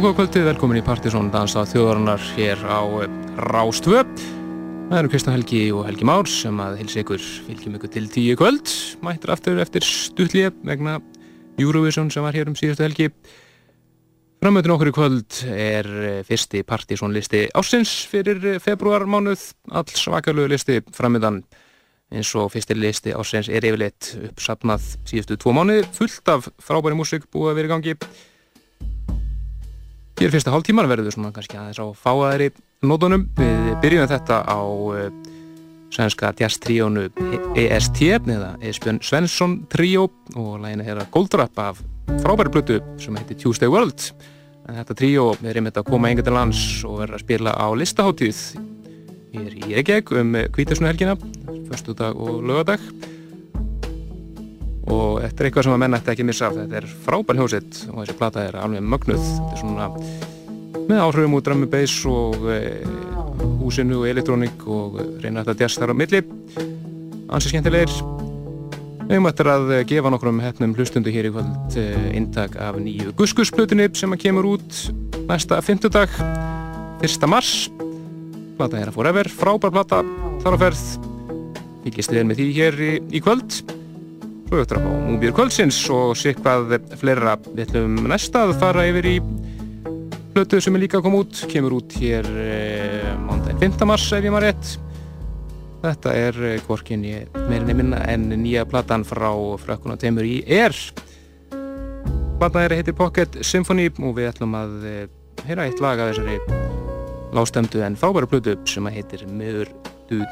Kvöldið, velkomin í Partíson dansa þjóðarinnar hér á Rástvö. Það eru Kristján Helgi og Helgi Márs sem að hilsa ykkur fylgjum ykkur til tíu kvöld. Mættur aftur eftir stuttlið vegna Eurovision sem var hér um síðustu helgi. Framöndin okkur í kvöld er eh, fyrsti Partíson listi ásins fyrir eh, februarmánuð. All svakalögu listi framöndan eins og fyrsti listi ásins er yfirleitt uppsapnað síðustu tvo mánuði. Fullt af frábæri músik búið að vera í gangi. Hér fyrsta hálf tímar verður svona kannski aðeins á fáaðri nótunum. Við byrjum þetta á uh, svenska jazz-tríónu EST eða Esbjörn Svensson tríó og lægina hér að Goldrapp af frábæri blötu sem heitir Tuesday World. En þetta tríó er einmitt að koma enga til lands og verður að spila á listaháttíð hér í Reykjavík um kvítasnuhelgina, förstu dag og lögadag og þetta er eitthvað sem að menna þetta ekki missa af. Þetta er frábær hljósitt og þessi plata er alveg mögnuð. Þetta er svona með áhrifum út drömmu beis og e, húsinu og elektrónik og reyna þetta jazz þar á milli. Ansi skemmtilegir. Höfum eftir að gefa nokkrum hefnum hlustundu hér í kvöld e, intak af nýju Guskusplutinu sem að kemur út næsta 50 dag 1. mars. Plata er að forever, frábær plata. Þar á ferð. Fylgist við með því hér í, í kvöld Ættum að fá múbjör kvöldsins og sé hvað fleira við ætlum næsta að fara yfir í blötu sem er líka að koma út, kemur út hér eh, mándaginn 5. mars ef ég maður rétt. Þetta er eh, hvorkin ég meirinni minna en nýja platan frá frökkun og teimur í er. Platan er heitir Pocket Symphony og við ætlum að eh, heyra eitt lag af þessari lástemdu en frábæru blötu sem heitir Möður du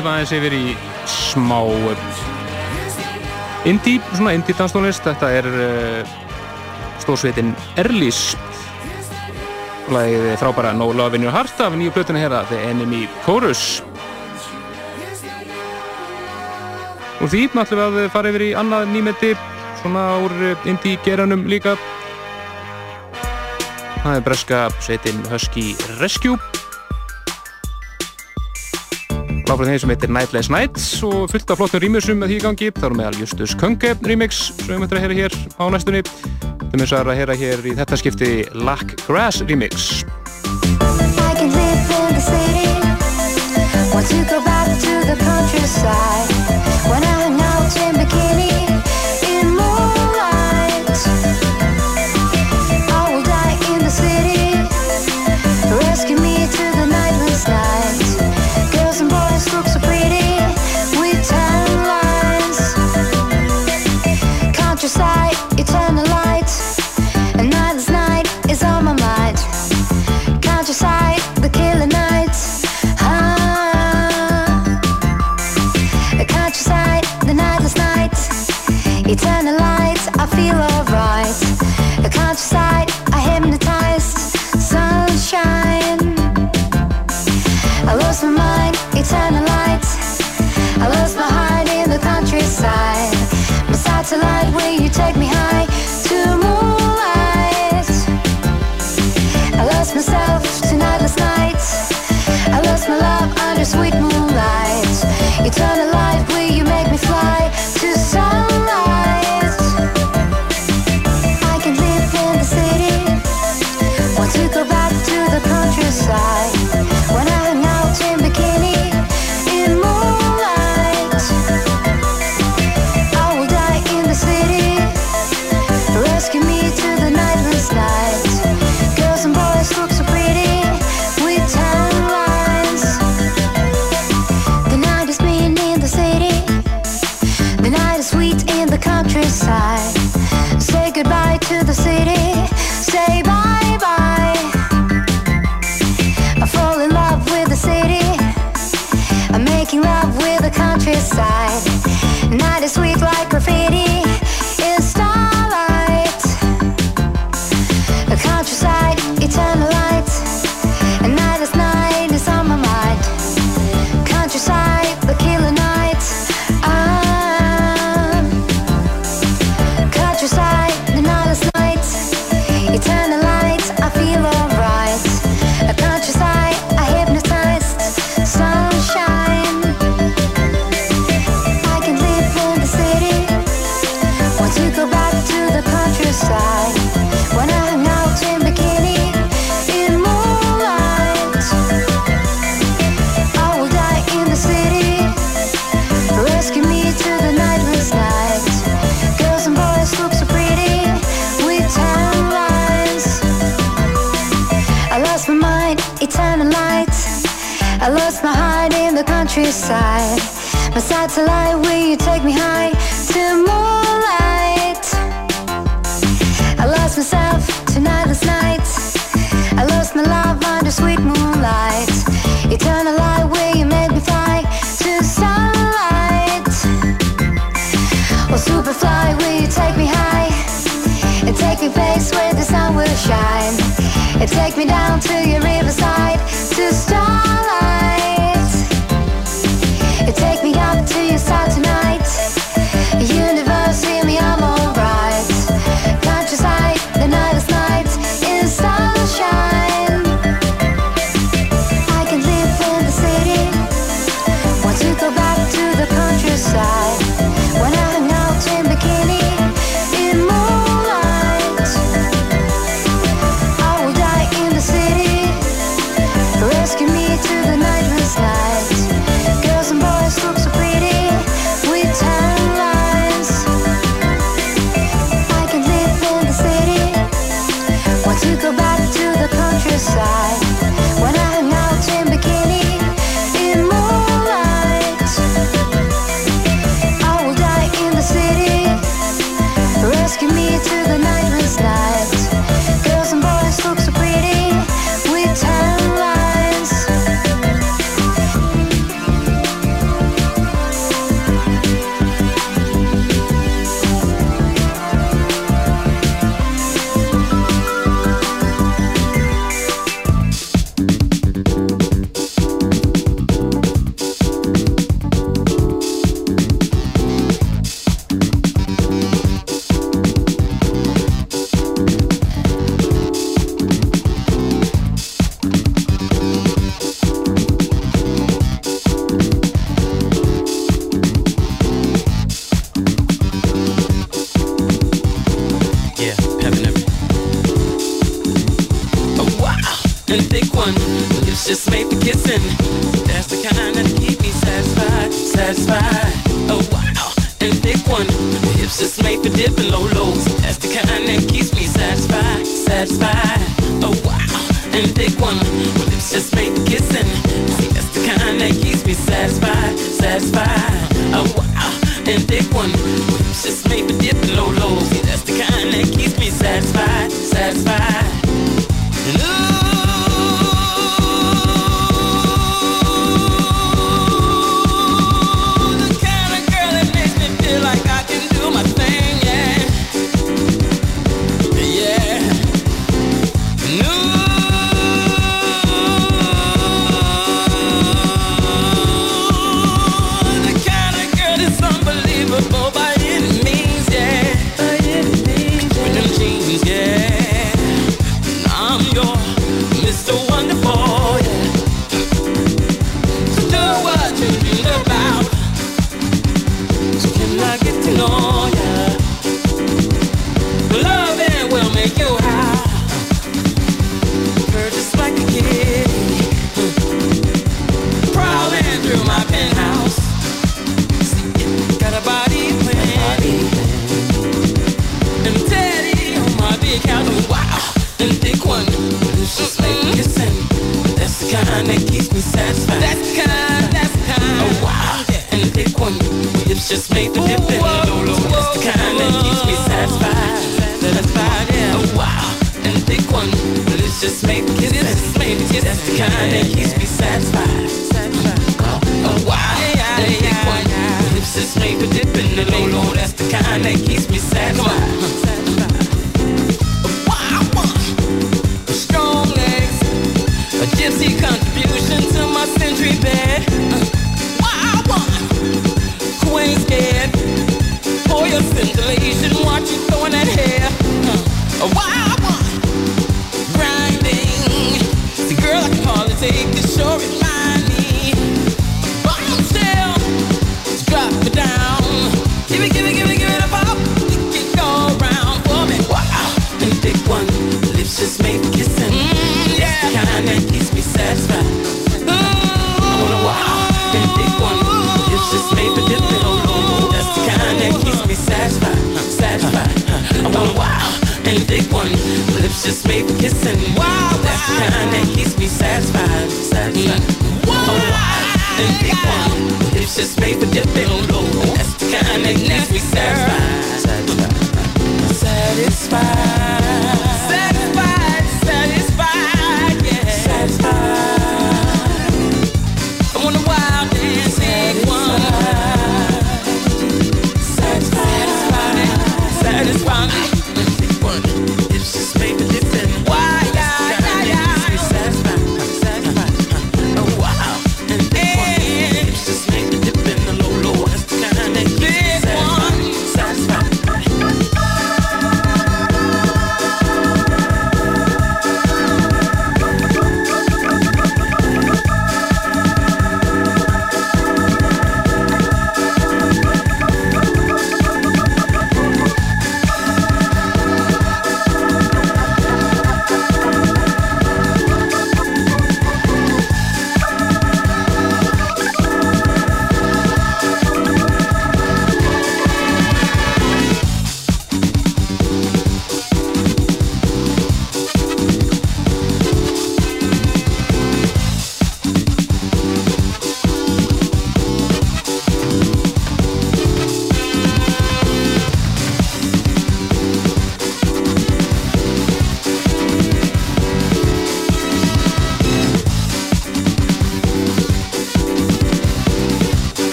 Japan. aðeins yfir í smá indie, svona indie danstónlist þetta er uh, stórsveitin Erlís lagið frábæra No Love in Your Heart af nýju blötuna hér The Enemy Chorus. Og því náttúrulega að fara yfir í annað nýmeti svona úr indie geranum líka. Það er breska sveitin Husky Rescue Láfrið þeim sem heitir Nightless Nights og fullt af flottum rýmursum með því gangi. Það eru meðal Justus Kunge remix sem við möttum að heyra hér á næstunni. Þau möttum að heyra hér í þetta skipti Lack Grass remix. I can live in the city Once you go back to the countryside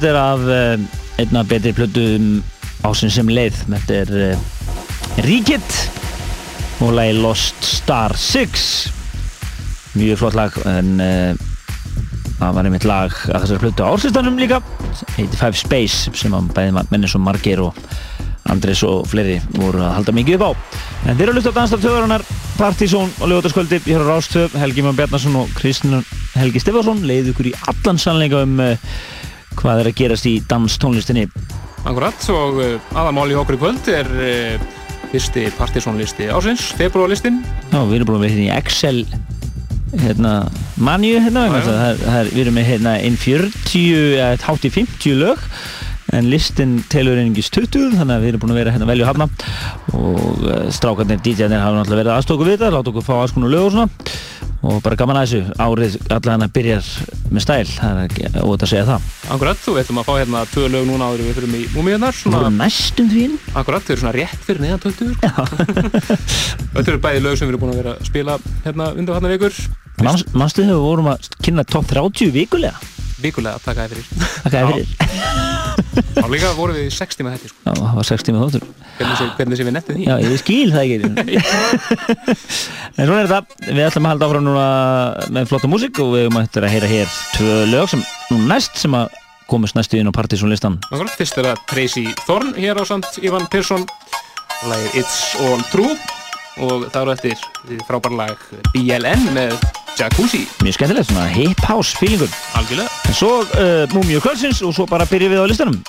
þetta er af uh, einna betri plötum ásinn sem leið. Þetta er uh, Ríkitt og lagi Lost Star 6. Mjög flott lag en uh, það var einmitt lag að þessari plötu ársistanum líka. Heiti Five Space sem að bæði mennir svo margir og Andrés og fleiri voru að halda mikið upp á. En þeir eru að lusta á Danstar töðurinnar, Partizón og Ljóðarskvöldi hér á Rástöð, Helgi Mann Bjarnarsson og Kristinn Helgi Stefansson leiði ykkur í allan sannleika um uh, hvað er að gerast í danstónlistinni. Akkurat og uh, aðamáli okkur í kvöld er uh, fyrsti Partizón-listi ásins, februarlistin. Já, við erum búin vera hérna í Excel hérna, manju hérna, já. það, það, er, við erum með hérna inn 40, eða hátt í 50 lög en listin telur einingis 20 þannig að við erum búin að vera hérna að velja hafna og uh, strákarnir DJ-arnir hafa náttúrulega verið aðstofa okkur við þetta, láta okkur fá alls konar lög og svona og bara gaman að þessu, árið allan að byrjar með stæl, það er ekki óvægt að segja það. Akkurat, við ætlum að fá hérna tvö lög núna áður við þurfum í múmiðarnar. Við vorum næstum því. Akkurat, þau eru svona rétt fyrir neðan 20. Sko. Þetta eru bæði lög sem við erum búin að vera að spila hérna undan hann vikur. Manst, Manstu þegar við vorum að kynna top 30 vikulega? Vikulega að taka það fyrir. Það er fyrir. Þá líka vorum við í 6 tíma þetta, sko. Já, það var 6 tíma þóttur. Hvernig sé, við nettið því? Já, ég skil það ekki En svona er þetta Við ætlum að halda áfram núna með flotta músík og við höfum eftir að heyra hér tvö lög sem nú næst sem að komast næstu inn á Partizón listan Akkurat, fyrst er það Tracy Thorn hér á samt Ivan Persson lagið It's All True og það eru eftir frábær lag BLN með Jacuzzi. Mjög skemmtilegt, svona hip house feelingur algjörlega. En svo uh, Múmiu Kvöldsins og svo bara byrjum við á listanum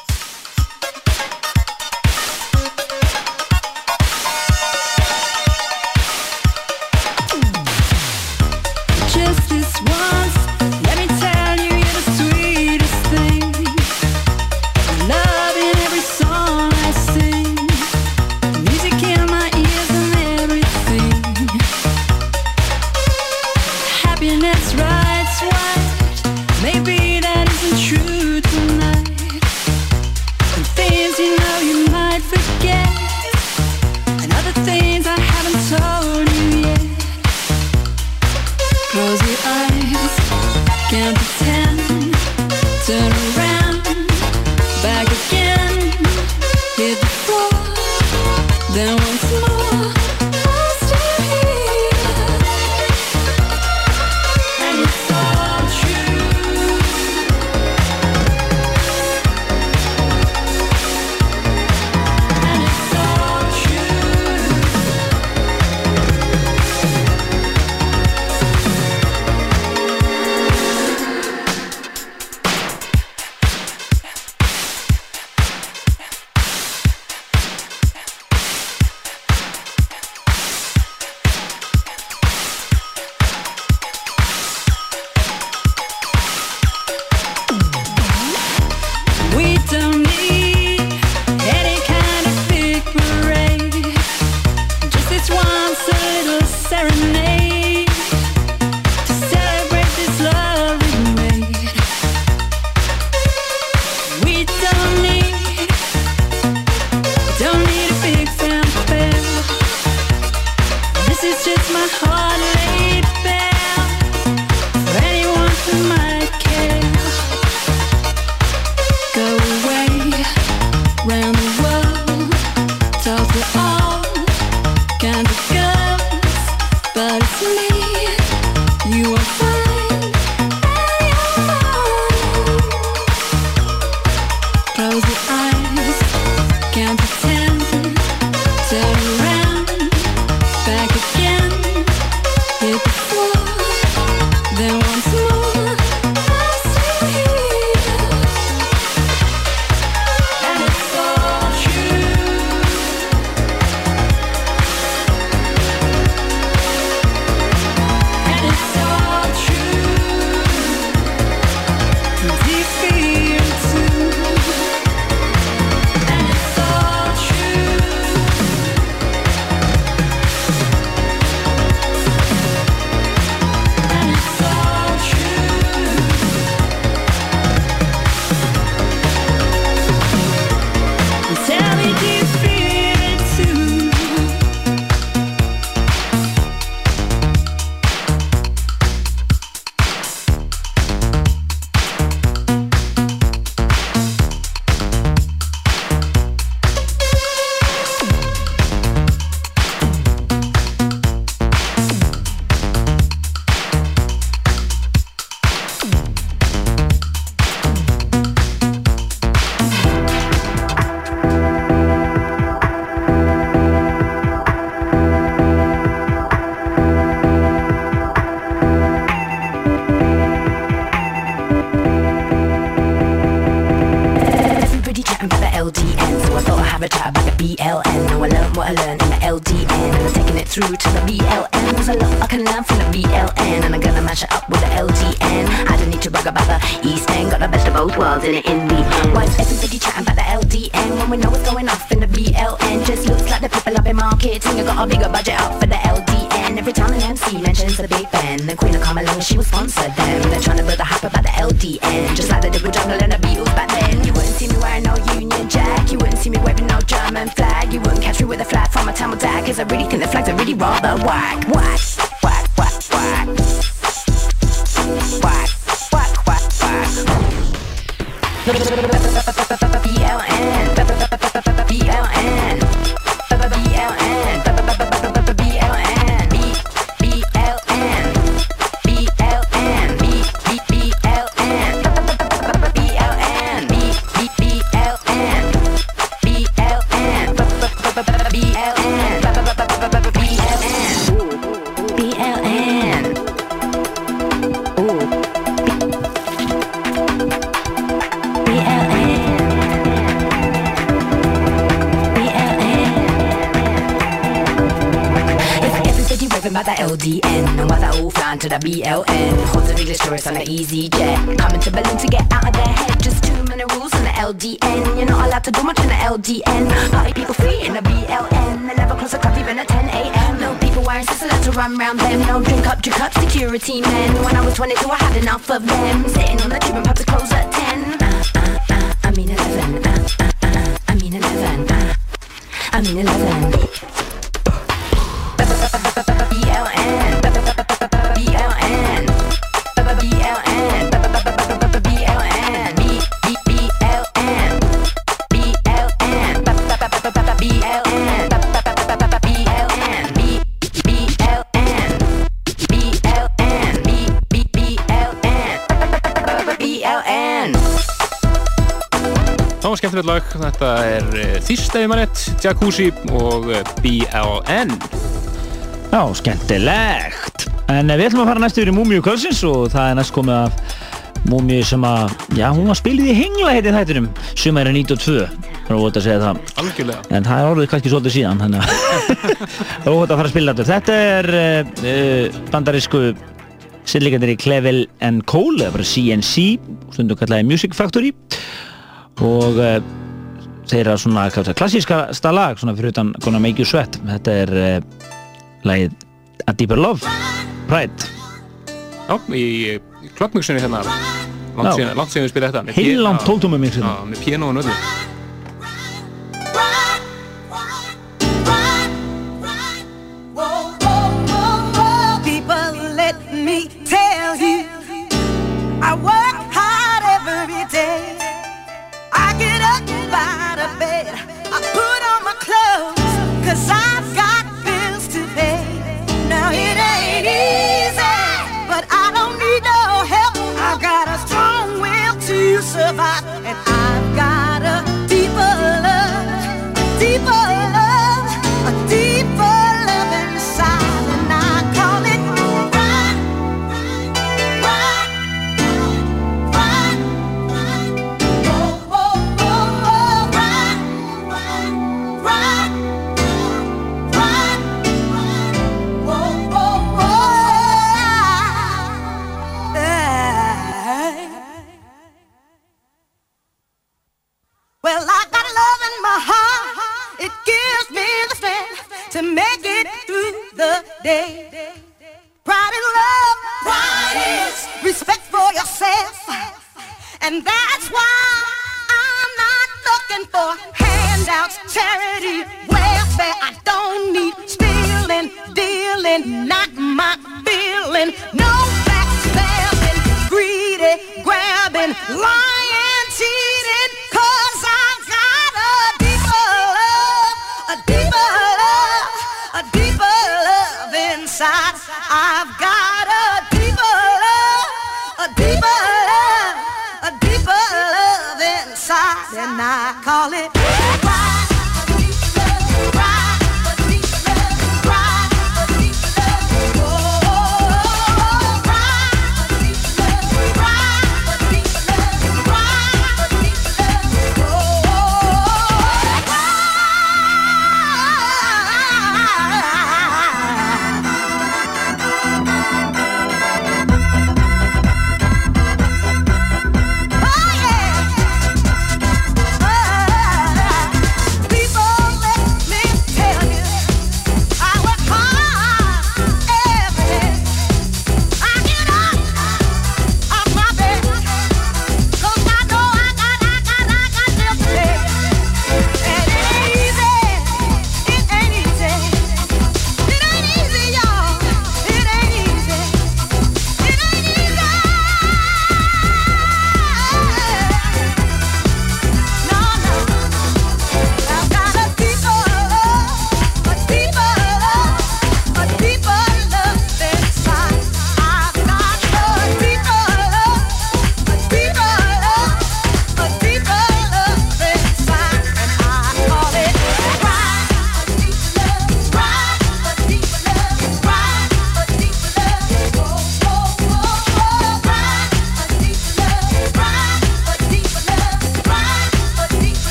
Jacuzzi og eh, BLN Já, skemmtilegt. En eh, við ætlum að fara næstu yfir í Múmiu Kölsins og það er næst komið að Múmiu sem að, já, hún var spilið í hingla hér í þættinum, sem er 92 og þú veit að segja það. Algjörlega. en það er orðið kannski svolítið síðan þannig að þú veit að fara að spila þetta. Þetta er uh, bandarísku sérleikandir í Clevel and Cole, það er bara CNC stundu kallaði Music Factory. Og uh, þeirra svona klassískasta lag svona fyrir utan Gonna Make You Sweat. Þetta er uh, lagið A Deeper Love Pride. Já, í klöpmjöksunni hérna. Langt síðan við spila þetta. Heilangt tóktumum mér síðan með piano og nöðum And that's why I'm not looking for handouts, charity, welfare. I don't need stealing, dealing, not my feeling. No backstabbing, greedy, grabbing, lying, cheating.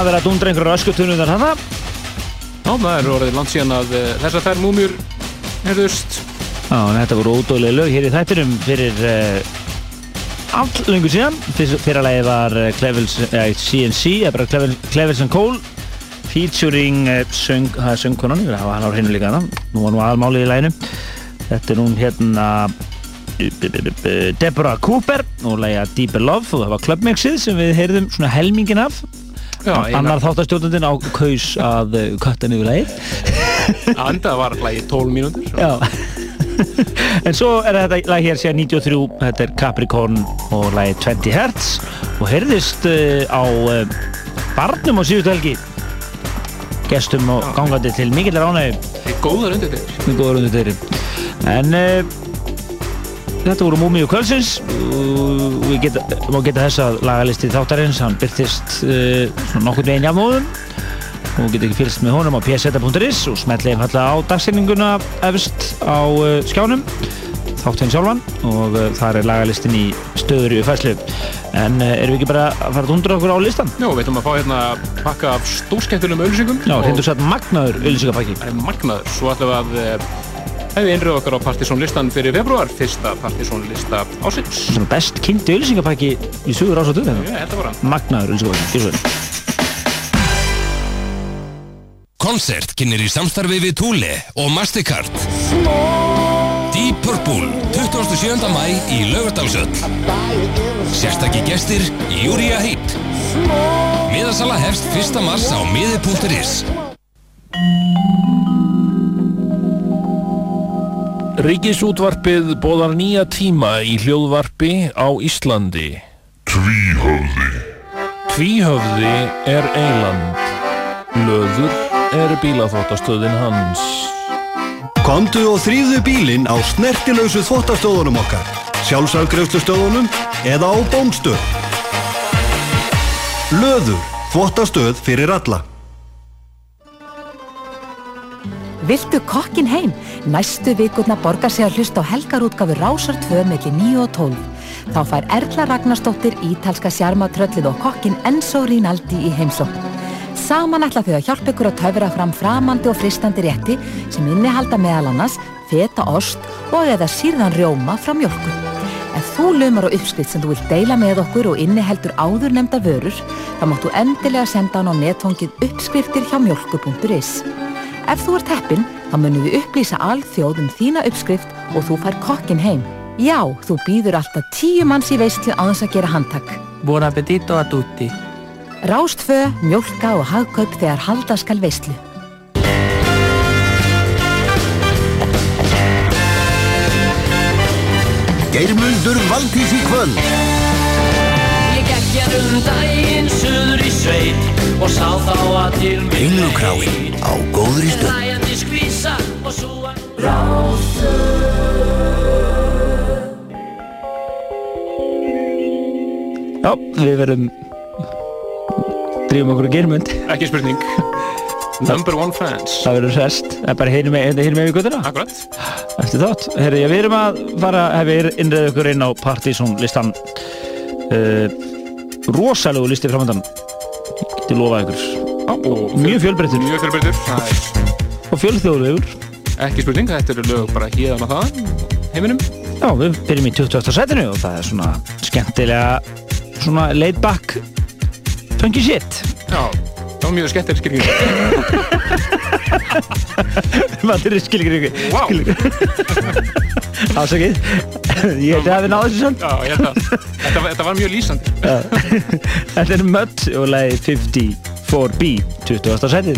Það verða að dundra einhverju öskutunuðar hana. Já, það er orðið langt síðan að uh, þessar þær múmjur herðust. Já, en þetta voru ódóðlega lög hér í þættinum fyrir uh, all lengur síðan. Fyrra lagi var uh, Clevels, uh, CNC, eða bara Clevel, Clevels and Cole featuring uh, söng, það er söngkonan, það var hann á hreinu líka hana. Nú var nú aðalmálið í læginu. Þetta er hún hérna Deborah Cooper og lægja Deeper Love og það var Clubmixið sem við heyrðum svona helmingin af annar þáttastjóðundin á kaus að uh, kötta niður lægið Anda var hlægi 12 mínútur. En svo er þetta lag hér síðan 93 þetta er Capricorn og lagi 20 Hz og heyrðist uh, á uh, barnum á síðustu helgi. Gestum og gangandi til mikillar ánægum góðar undir þeir. góður undir þeirri en þetta voru Múmi og Kvölsins og við geta, má geta þess að lagalisti þáttarins, hann byrtist uh, nokkur veginn jafnóðum og geta ekki fylgst með honum á pseta.is og smetli einfallega á dagsyninguna efst á uh, skjánum þáttinn sjálfan og uh, þar er lagalistin í stöður í uppfæslu en uh, erum við ekki bara að fara að undra okkur á listan? Já, við ætlum að fá hérna pakka af stórskemmtunum auðlýsingum. Já, og hreindum satt magnaður er magnaður. Svo ætlum við að uh, hefði innröð okkar á Partizón listan fyrir februar, fyrsta Partizón lista ásins. svona best kynnti auðlýsingapakki í suður ás og döðum Ég held að bara. magnaður auðlýsingapakki, gjör svo vel Koncert kynir í samstarfi við Thule og Mastercard Deep Purple 27. mæ í Laugardalsöll Sérstakki gestir Júria Heat Miðasala hefst 1. mars á miði.is Ríkisútvarpið bóðar nýja tíma í hljóðvarpi á Íslandi. Tvíhöfði. Tvíhöfði er eiland. Löður er bílaþóttastöðin hans. Komdu og þrýðu bílinn á snertilausu þvottastöðunum okkar, sjálfsafgreifslustöðunum eða á bónstöð. Löður, þvottastöð fyrir alla. Viltu kokkin heim? Næstu vikurna borgar sig að hlusta á helgarútgafu Rásar 2 melli 9 og 12. Þá fær Erla Ragnarsdóttir ítalska sjarmatröllið og kokkin Enzo Rinaldi í heimsókn. Saman ætla þau að hjálpa ykkur að töfra fram framandi og fristandi rétti sem innihalda meðal annars feta ost og eða sírðan rjóma frá mjölku. Ef þú lumar á uppskrift sem þú vilt deila með okkur og inniheldur áður nefnda vörur, þá máttu endilega senda hann á netfangið uppskriftir hjá mjölku.is. Ef þú ert heppinn, þá munum við upplýsa alþjóð um þína uppskrift og þú fær kokkin heim. Já, þú býður alltaf tíu manns í veistlu á þess að gera handtak. Buon appetito a tutti. Rástfö, mjólka og hagkaup þegar halda skal veistlu. Geirmundur Valdís í kvöld. Ég gekk hér um daginn suður í sveit og sá þá að til mig Englukráin á góðri stöð. Læjandi skvísa og svo að Já, við verum drýfum okkur að germund Ekki spurning. Number one fans. Það verður sest, það er bara heyri með, heyri með við guttuna Akkurat. Eftir þátt, herri, við erum að fara hef við innreið okkur inn á Partizón listan uh, rosalegu listi framöndan geti lofað ykkur Já, og mjög fjölbreyttur Mjög fjölbreyttur. Það er og fjölþjóðlegur ekki spurning. Þetta eru lög bara híðan og þaðan heiminum. Já, við byrjum í 20. setinu og það er svona skemmtilega svona laid back funky shit Já, það var mjög skemmtileg skilgjum. Maður er skilgringu Vá. Ásakið Ég held að það við náðu þessu samt Já, ég held að þetta, var- þetta var mjög lýsandi. Þetta er Mudd og lagi 54B 20. setið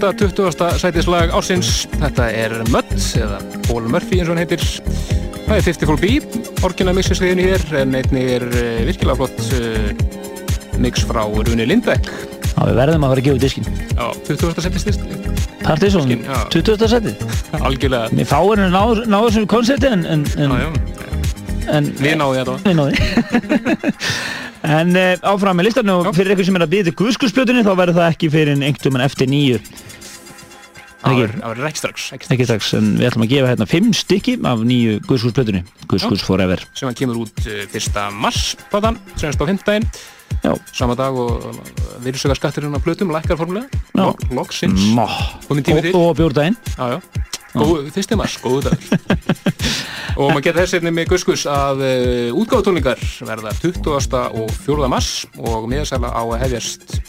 fyrsta 20. sætislag ásins. Þetta er Mudd, eða Paul Murphy eins og hann heitir. Það er 54 B, orginal mixisviðinu hér, en einnig er uh, virkilega flott uh, mix frá Rune Lindbeck. Já, við verðum að fara að gefa út diskinn. Já, 20. sætistist. Já. 20. setið. Algjörlega. Mér fáir að ná, þessum koncerti en, en, en, Já, já. en Við náðum þetta. Við náðum En uh, áfram með listan og fyrir eitthvað sem er að býða til guðskursplötunni þá verður það ekki fyrir einhvern en eftir nýju Það verður- ekki strax, ekki strax. en við ætlum að gefa hérna fimm stykki af nýju guðskursplötunni Guðskurs forever sem hann kemur út uh, 1. mars platan, semst á 15. Já. Sama dag og virðsöka skatturinn á plötum, lækkar formulega. Já. Lok- Loksins. Má. Kominn tími til. Og, já. Góð, fyrsti mars, góðu dagur. og maður geta þess einnig með Guskus að uh, útgáðutónlingar verða 20. og 4. mars og miðasæla á að hefjast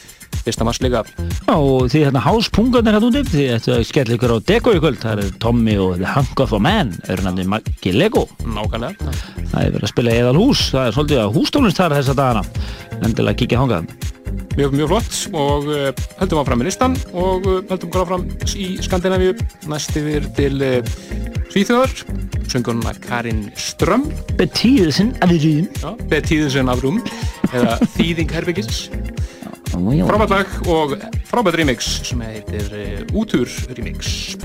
1. mars líka. Já, og því hérna háspungarnir hérna úti því þetta skell ykkur á Deko í kvöld það er Tommy og Hunk of a Man eru nefnir Maggi Lego Nákvæmlega. það er verið að spila eðal hús það er svolítið að hústónlist þar þessa dagana endilega kíkja hangað Mjög, mjög flott og uh, höldum áfram með listan og uh, höldum áfram í Skandinavíu. Næst yfir til uh, Svíþjóðar, söngunna Karin Ström. Betíðisinn af rým Já, Betíðisinn af rúm eða Þýðing Herbyggis frábært lag og frábært remix sem heitir Útur remix.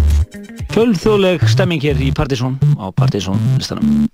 Fjölþjóðleg stemming hér í Partizón á Partizón listanum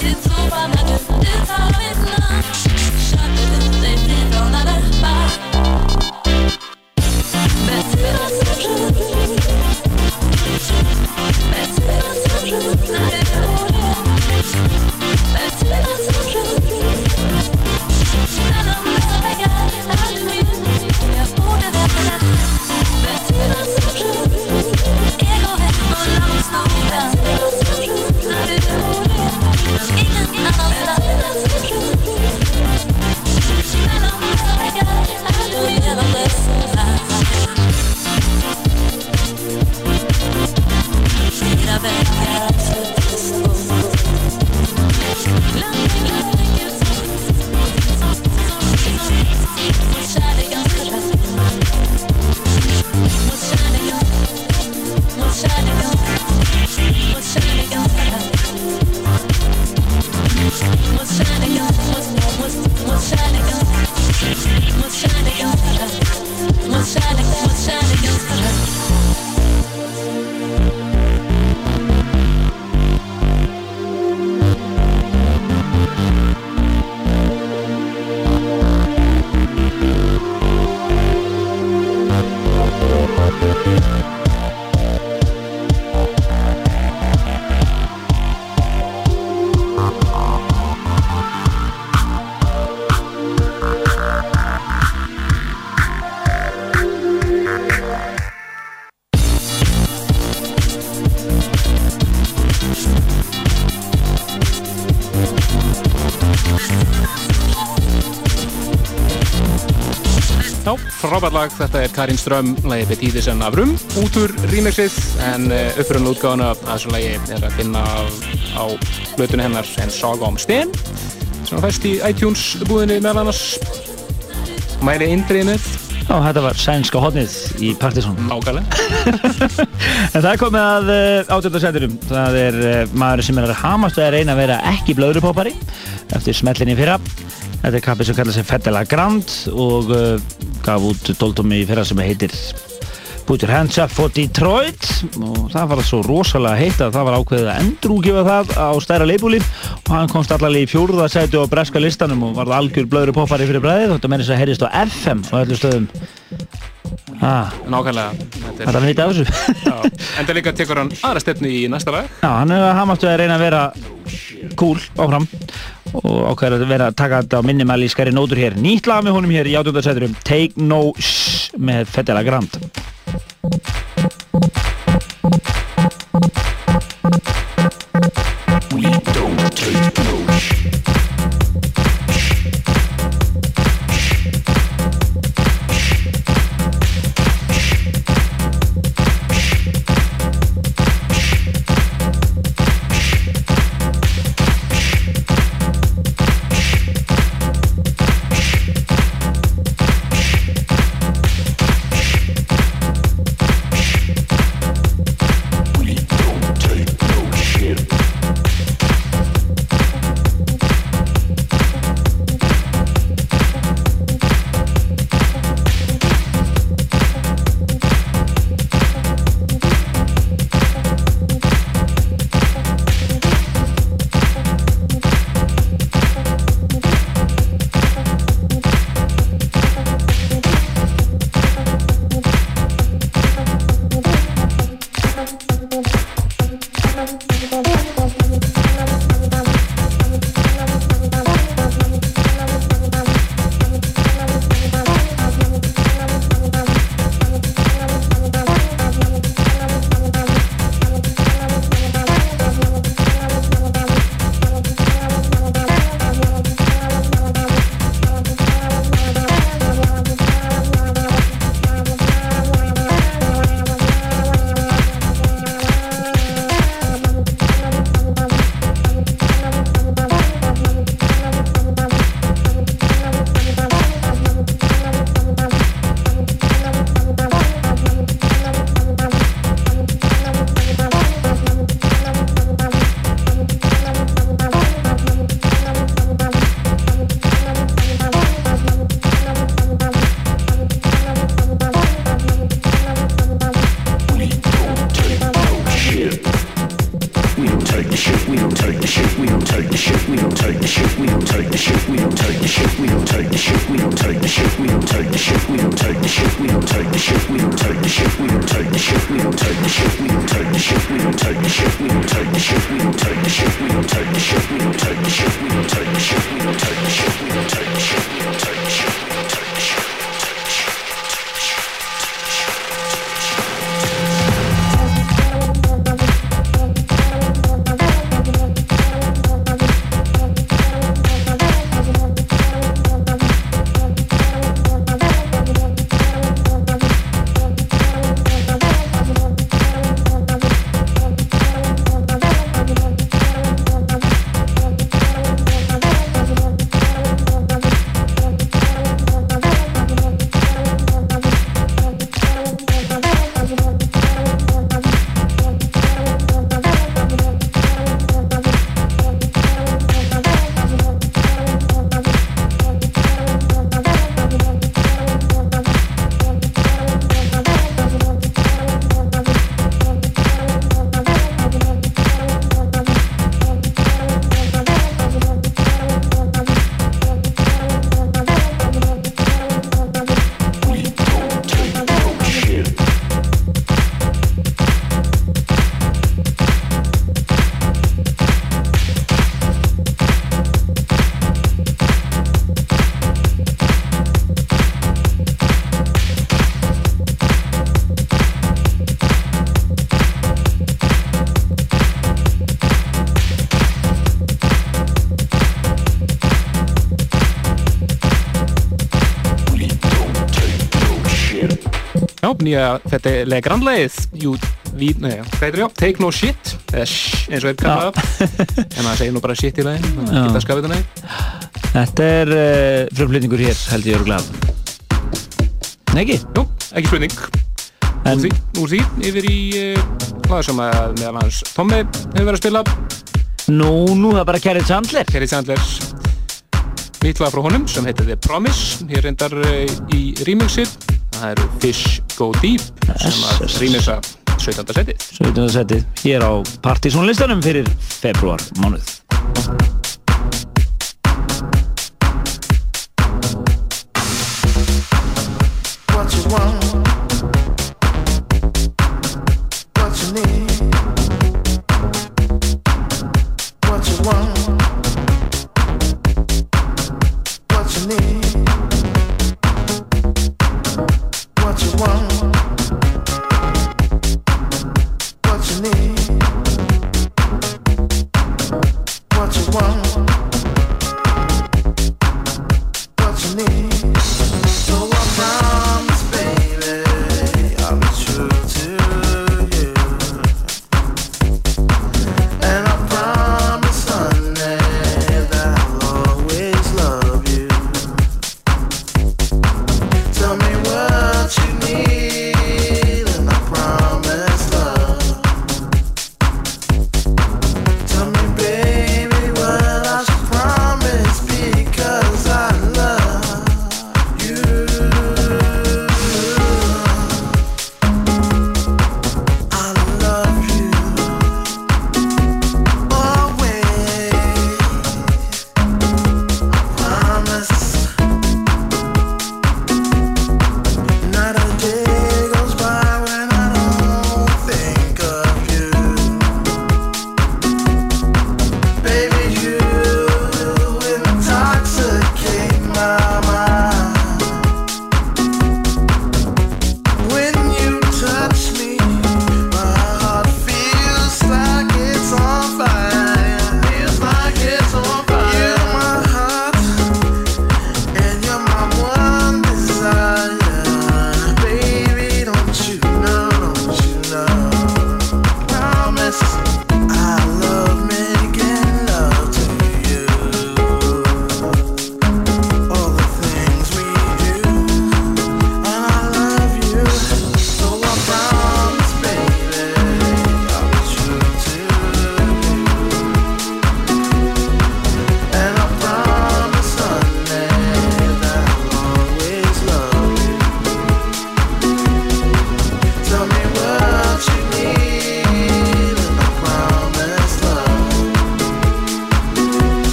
It's over. Frábært lag, þetta er Karin Ström lagi Betíðisen af Rum, út úr remixið en uh, upprunnu útgáðuna að þessu lagi er að finna á, blötunni hennar en Saga om Sten sem fæst í iTunes búðinni meðal annars mæri indrið með Já, þetta var sænska hodnið í Partisón. Nákvæmlega. en það er komið að uh, átjöndarsæturum. Það er uh, maður sem er að hamast að reyna að vera ekki blöðrupoppari eftir smellinni fyrra. Þetta er kappið sem kallar sig Fedela Grand og uh, gaf út doldómi í fyrra sem heitir Put Your Hands Up for Detroit. Og það var svo rosalega heitt að það var ákveðið að endrúgefa það á stærra leibúli. Og hann komst allavega í fjórða sætu á breska listanum og varð algjör blöðru poppari fyrir bræðið þetta mennist að heyrist á FM á öllu stöðum. Ah, Nákvæmlega. Þetta er nýtt af þessu? Já, enda líka tekur hann aðra stefnu í næsta lag. Já, hann er að hamastu að reyna að vera cool áfram og ákveður að vera að taka þetta á minnimalískari nótur hér. Nýtt lag með honum hér í átjöndarsæturum Take No Shh með Fedela Grand Já, nýja þetta er legrannlegið Jú, við, nei, hvað heitir það? Take no shit. Eða shh, eins og er kallað en það segir nú bara shit í legin þannig að geta skafið þetta nei Þetta er uh, frumflutningur hér held ég örgulega Nei ekki? Jú, ekki spurning. En- úr, því, úr því yfir í uh, hlaða sem að meðal hans Tommi hefur verið að spila. Nú, nú það er bara Kerry Chandler. Kerry Chandler. Nýtt lag frá honum sem heitir The Promise. Hér reyndar uh, í remixi. Það eru Fish Go Deep sem að Yes. remixa 17. setið 17. setið hér á partysónlistanum fyrir februar mánuð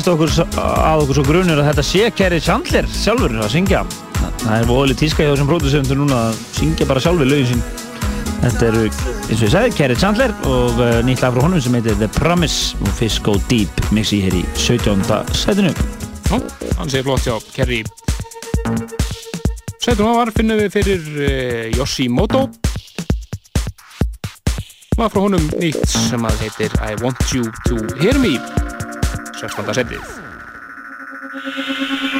Já, leiðist okkur að okkur svo grunur að þetta sé Kerry Chandler sjálfur að syngja. Það er voðalega tíska hjá þessum pródusendur núna að syngja bara sjálfur lögin sín. Þetta eru, eins og ég sagði, Kerry Chandler og uh, nýtt lag frá honum sem heitir The Promise og Fish Go Deep mixi hér í 17. setinu. Já, hann sé flott hjá Kerry. Sætum á var finnum við fyrir uh, Yoshimoto. Var frá honum nýtt sem að heitir I Want You To Hear Me. 16. setið. I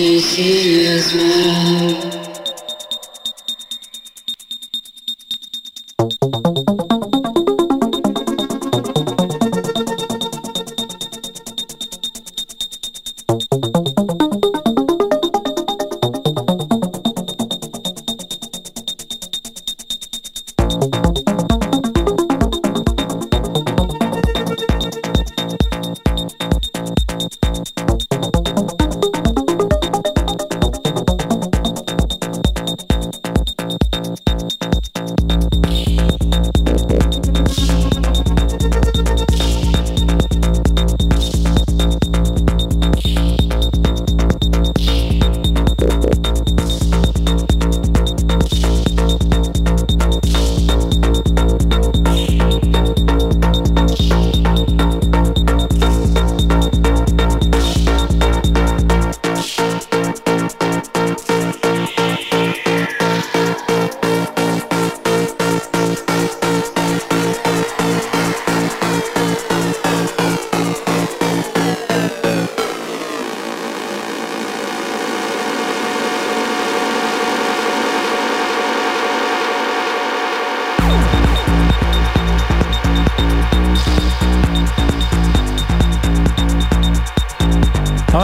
I want to see you smile.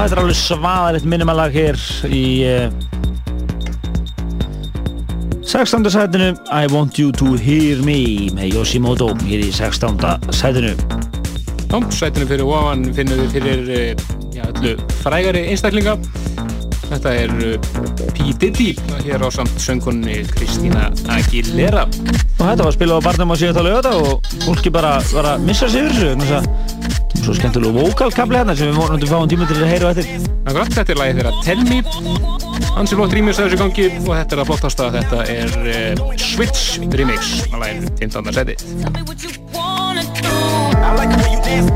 Þetta er alveg svaðaritt minimalag hér í eh, 16. sætinu I want you to hear me með Yoshimoto hér í 16. sætinu Já, sætinu fyrir ofan finnum við fyrir eh, já, öllu frægari einstaklinga Þetta er eh, P. Diddy hér á samt söngunni Kristína Aguilera Og þetta var að spila á barnum á síðan tala og fólki bara var að missa sig fyrir þessu svo skemmtilegu vokalkabli hérna sem við vonandi fáum tíma til að heyra og eftir. Akkurat, þetta er lagið þeirra Tell Me hansi flott rýmjus að þessu gangi og þetta er að flottast að þetta er uh, Switch remix að lagið 15. seti I like the way you dance.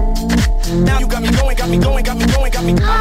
Now you got me going, got me going, got me going, got me going.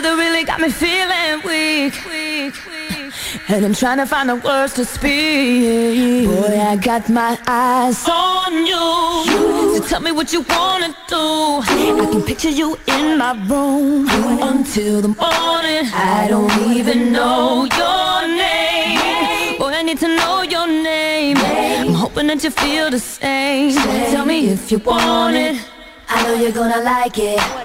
That really got me feeling weak. And I'm trying to find the words to speak. Boy, I got my eyes on you. So tell me what you wanna do. I can picture you in my room until the morning. I don't even know your name. Boy, I need to know your name. I'm hoping that you feel the same. Tell me if you want it. I know you're gonna like it.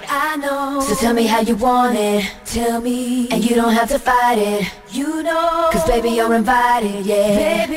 So tell me how you want it. Tell me. And you don't have to fight it. You know. Cause baby, you're invited, yeah. Baby.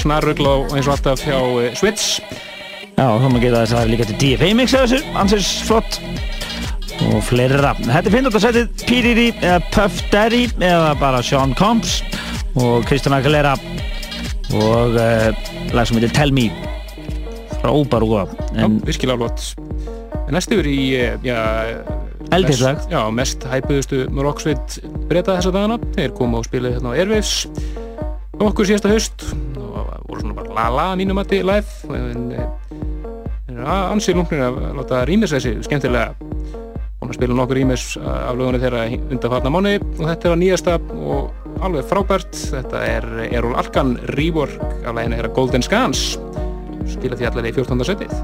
snarrugl á eins og alltaf hjá uh, Switch Já, þá maður geta þess að það er líka til DFA mix af þessu, ansins flott og fleira. Þetta er 15. setið P. Diddy eða Puff Daddy eða bara Sean Combs og Kristján Aguilera og uh, lag sem heitir Tell Me frábær og góða Já, virkilega flott. En næst yfir í, eh, já, Eldheislag. mest- Já, mest hæpuðustu rocksveit breyta þessa dagana. Þeir komu og spilaði hérna á Airwaves okkur síðasta og voru svona bara la-la að mínum mati live. En eh, eru ansið lungnir að láta rýmis þessi skemmtilega og að spila nokkur rýmis af lögunni þeirra undanfarna mánu og þetta að nýjasta og alveg frábært. Þetta er Erol Arkan rework af læginu þeirra Golden Scans. Spila því allir í 14. setið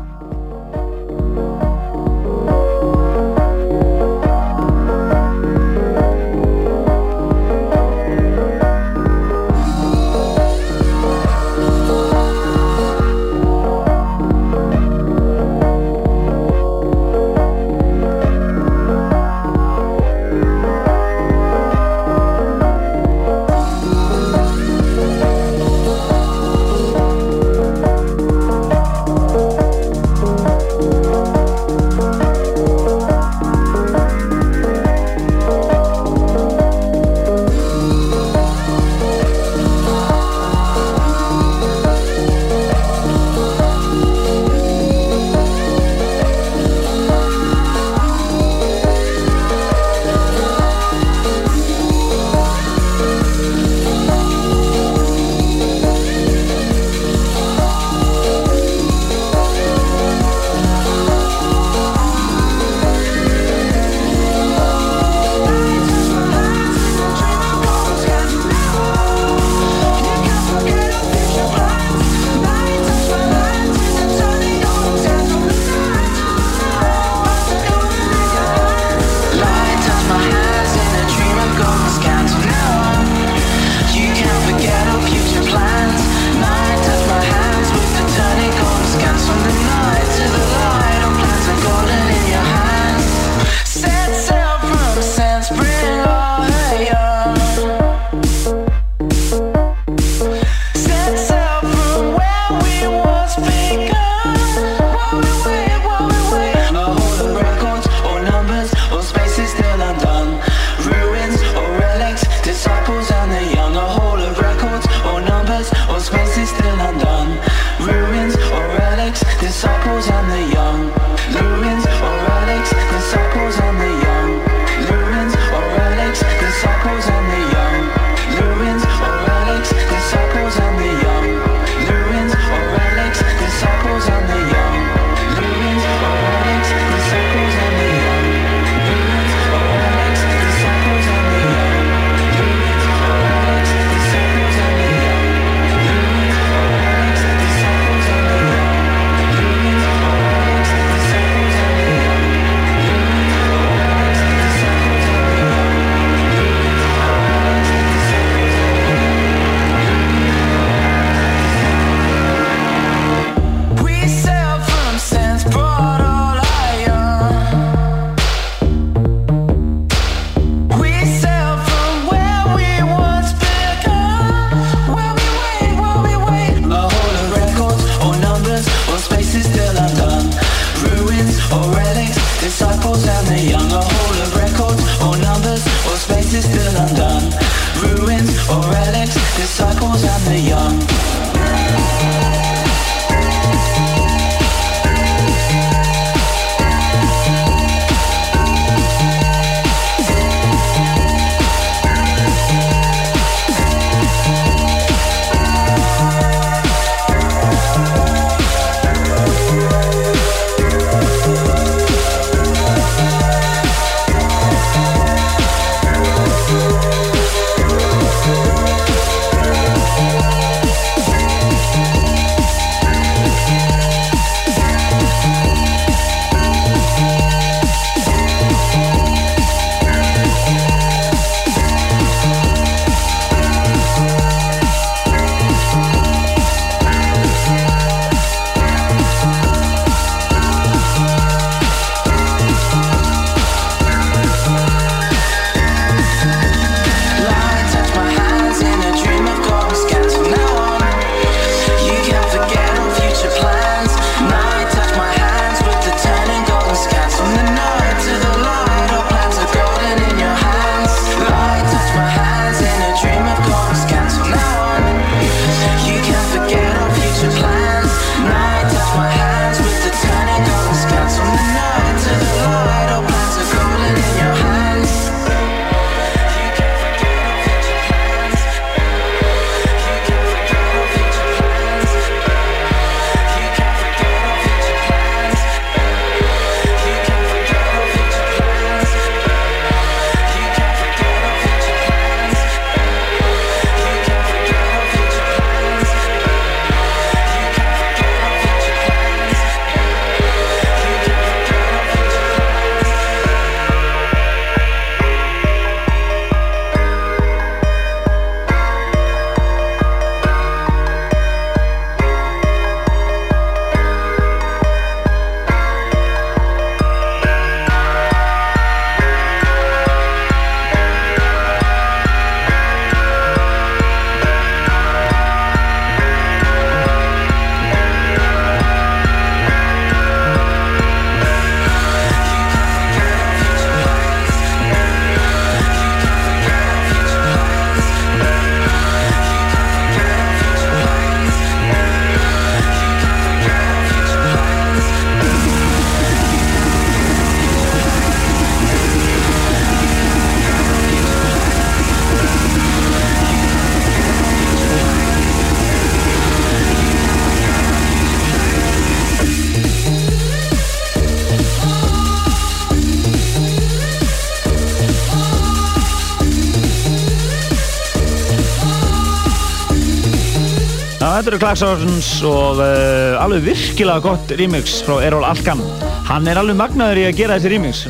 þetta eru Klaxons og uh, alveg virkilega gott remix frá Errol Alkan. Hann er alveg magnaður í að gera þessi remix.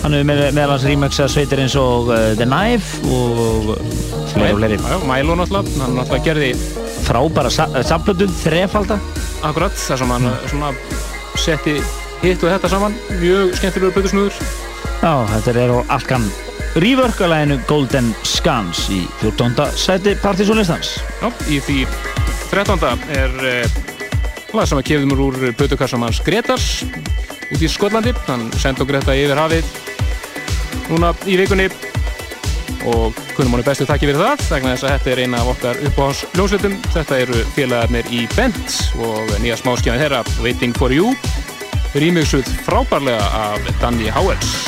Hann hefur með, meðal hans remixa sveitir eins og uh, The Knife og fleiri og fleiri. Já, Milo náttúrulega, hann náttúrulega gerði Frábæra sa samplötun, þrefalda. akkurat þar sem hann svona setti hitt og þetta saman, mjög skemmtilegur plötusnúður. Já, þetta er Errol Alkan. Rework-alæginu Golden Scans í 14. sæti partysónlistans. Já, í því 13. er eh, lag sem að kefðum úr plötukassam hans Gretars út í Skotlandi. Hann sendi okkur þetta yfir hafið núna í vikunni og kunum hann bestu takki fyrir það vegna þess að þetta er eina af okkar uppáhans ljónsveitum. Þetta eru félagarnir í Bent og nýja smáskjáni þeirra Waiting for You rýmixuð frábærlega af Danny Howells.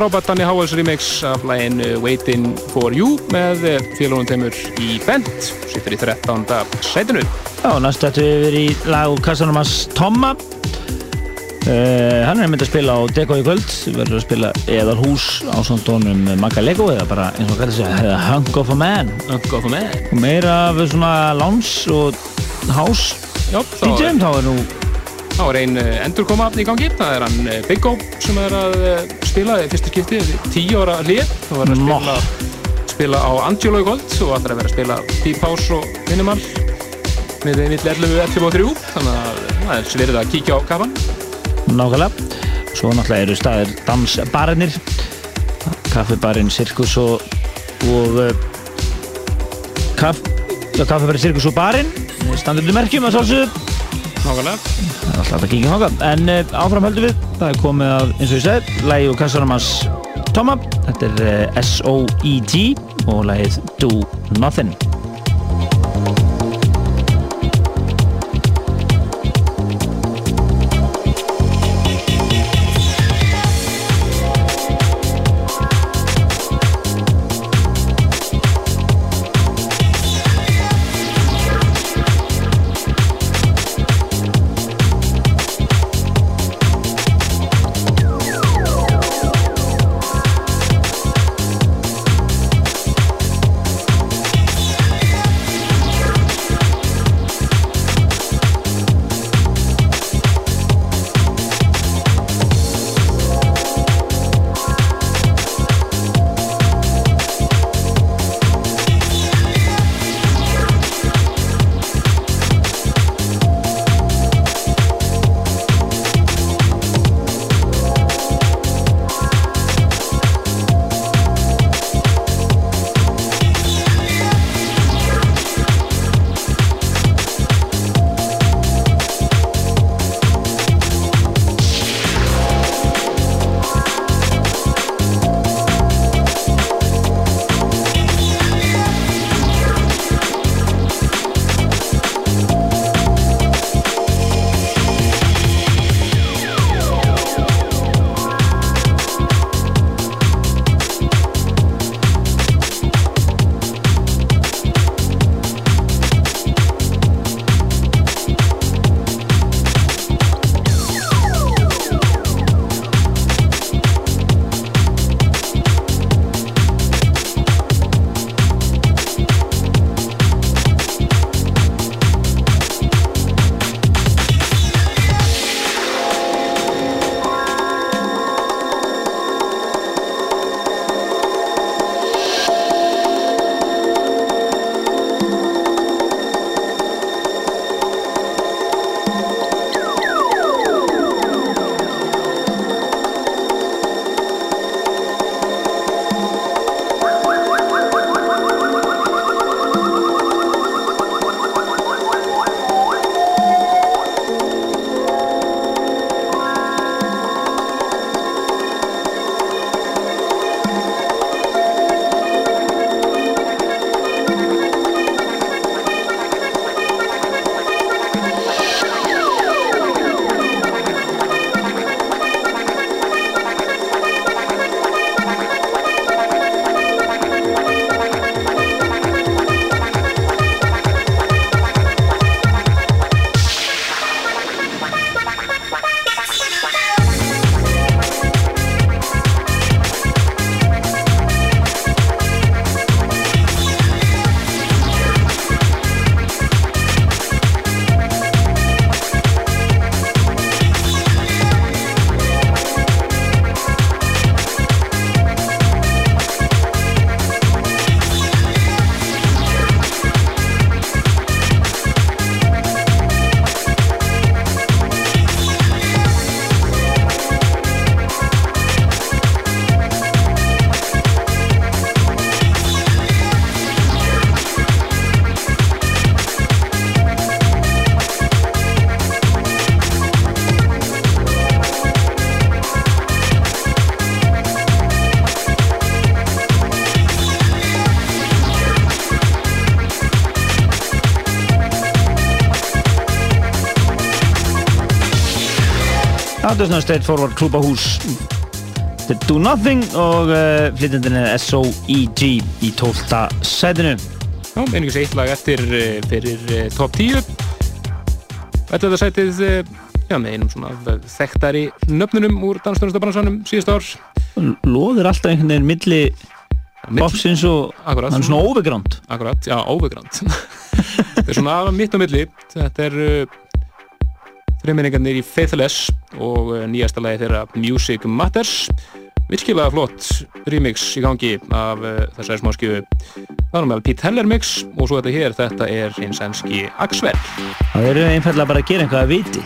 Frábært Danny Howells remix af lægin Waiting for You með eh, félagunum teimur í bent sittur í 13. sætinu. Já, næst ættum við verið í lag úr kassanum hans Tomma. Uh, Hann er myndið að spila á Deko í kvöld verður að spila Eðalhús á svona tónum Magga Lego eða bara eins og hvað það segja Hunk of a Man. Og meira af svona lounge og house. DJ-um þá er nú Þá er ein eh, endurkoma í gangi, það er hann Big O sem er að eh, spila í fyrsta skipti, tíu ára hlið. Þá er að spila, spila á Angelo í kvöld og ætlar að vera að spila Deep House og Minimal með mitt 11, 11 og 3 þannig að það er sverið að kíkja á kapan nákvæmlega. Svo náttúrulega eru staðir dansbarinnir kaffibarinn, sirkus og og uh, kaff, já, kaffibarinn, sirkus og barinn standur til merkjum að sálsögðu Nákvæmlega. Það er alltaf að kíkja þáka En uh, áfram höldum við Það er komið að, eins og ég segi, lægi og kassanum hans Toma Þetta er uh, S-O-E-T og lægið Do Nothing Þetta er svona State Forward klúbahús Mr. Do Nothing og uh, flytjandinn er S.O.E.G. í 12. sætinu. Já, einingis eitt lag eftir eh, fyrir eh, top 10 Þetta sætið eh, já, með einum svona þekktari nöfnunum úr dansstjórnustabransanum síðust ár Lóður alltaf einhvern veginn milli popsins og Akkurat, hann er svona overground. Akkurat, já, overground Þetta er svona mitt á milli Þetta er uh, þrjuminningarnir í Faithless og uh, nýjasta lagi þeirra Music Matters. Virkilega flott remix í gangi af uh, þessari smáskjöfu það er með Pete Heller mix og svo þetta hér, þetta er hins enski Axwell. Það eru einfallega bara að gera eitthvað að viti.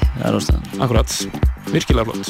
Akkurat, virkilega flott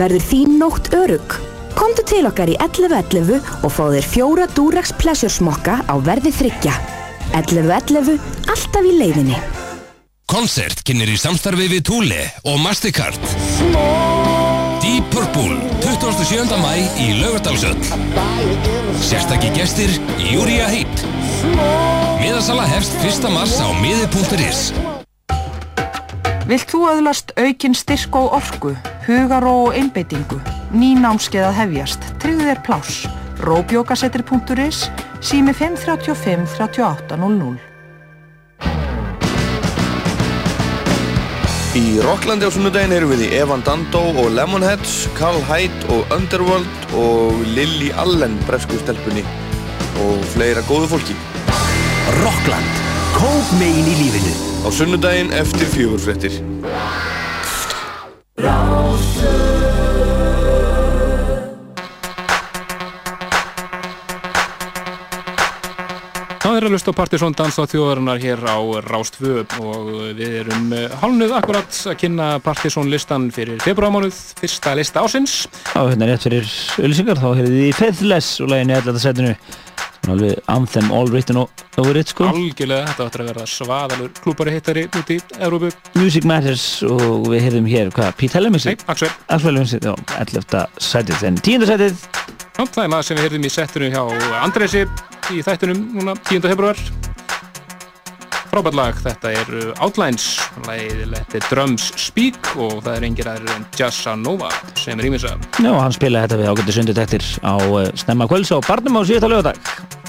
Verður þín nótt örug? Komdu til okkar í 11.11 og fá þér fjóra Durex Pleasure smokka á verði þryggja. 11.11, alltaf í leiðinni. Konsert kynir í samstarfi við Thule og Mastercard Deep Purple 27. mæ í Laugardalsöll Sérstakki gestir Júria Heip Miðasala hefst 1. mars á miði.is Vilt þú öðlast aukin styrk og orku, hugaró og einbeitingu, ný námskeið að hefjast, tryggðu þér pláss, róbjókasettir.is, sími 535 3800. Í Rocklandi á sunnudaginn erum við í Evan Dando og Lemonheads, Carl Hyde og Underworld og Lily Allen bresku stelpunni og fleira góðu fólki. Rockland, kók megin í lífinu. Á sunnudaginn eftir fjögurfrettir. Það er að lusta á Partisón dans á þjóðarinnar hér á Rástfö og við erum hálnuð akkurat að kynna Partisón listan fyrir februarmánuð, fyrsta lista ásins. Já, hérna rétt fyrir öllisingar, þá heyrðið þið í Faithless og læginu í alltaf setinu. Alveg Anthem All Written Over It, sko. Algjörlega, þetta áttur að vera svaðalur klúpari hittari út í Európu. Music Matters og við heyrðum hér, hvað, Pete Hellemixi? Nei, Axel. Axel Hellemixi, já, 11. setið, en 10. setið. Já, það er maður sem við heyrðum í settinu hjá Andresi í þættunum núna 10. februar. Frábært lag, þetta er Outlines, lagið Let Drums Speak og það er engir aðrir en Jassa Nova sem er ímins að. Já, hann spilaði þetta við ágættis undirtektir á uh, snemma kvölds á Barnum á síðasta lögadag.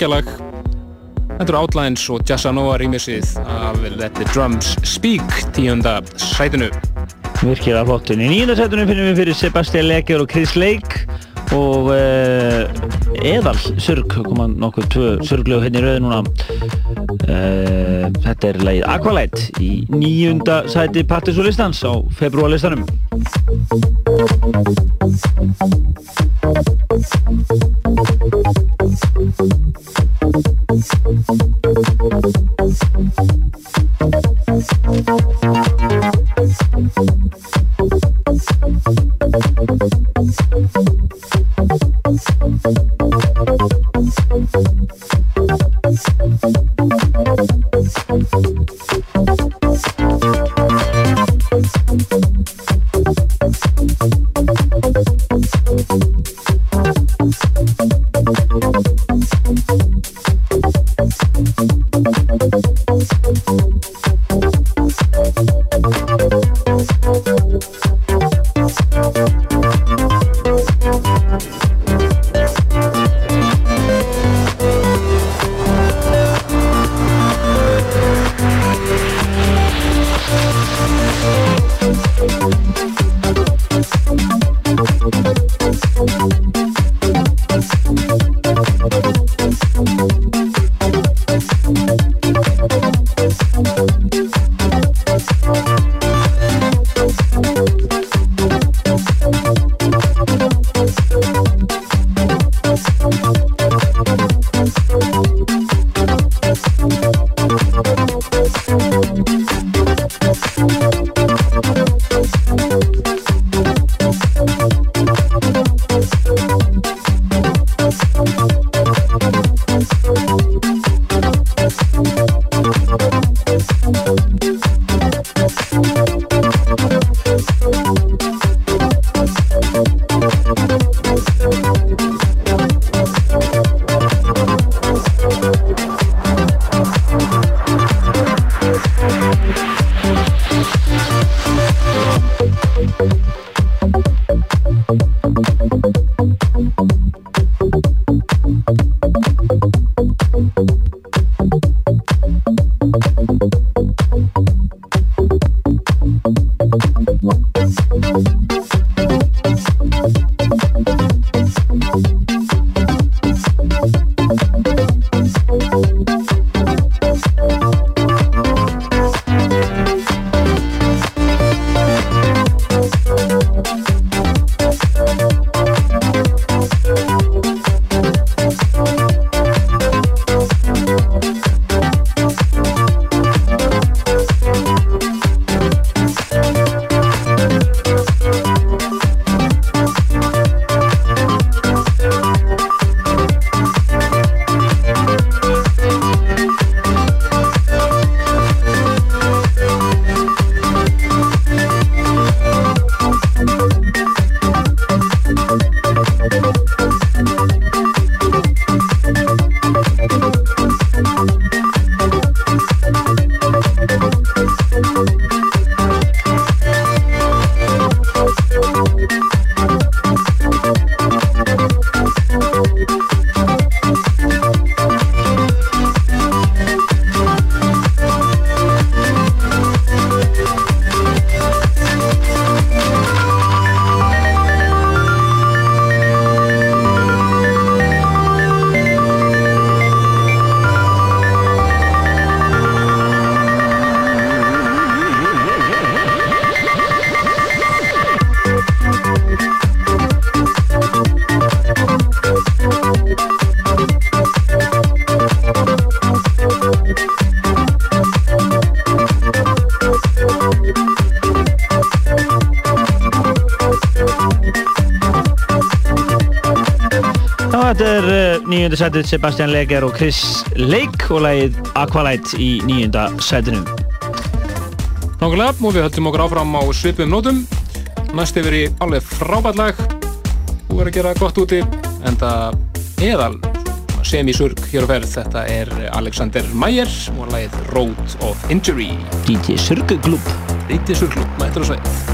geggjalag Þetta eru Outlands og Jazzanova rýmisið af Let the Drums Speak tíunda sætinu. Virkilega flottin. Í nýjunda sætinu finnum við fyrir Sebastian Leger og Chris Lake og eh, uh, Eðal Sörg koma nokkuð tvö sörglegu henni hérna rauð núna. Uh, Þetta er leið Aqualite í nýjunda sæti Partisólistans á februarlistanum sætið Sebastian Leger og Chris Lake og lagið Aqualight í nýjunda sætinu. Nákvæmlega, og við höldum okkur áfram á svipum nótum. Næst yfir í alveg frábært lag. Þú verður að gera gott úti, en það eðal semi-surg hér á ferð. Þetta er Alexander Mayer og lagið Road of Injury. DJ Surguglub. DJ á sveið. þetta er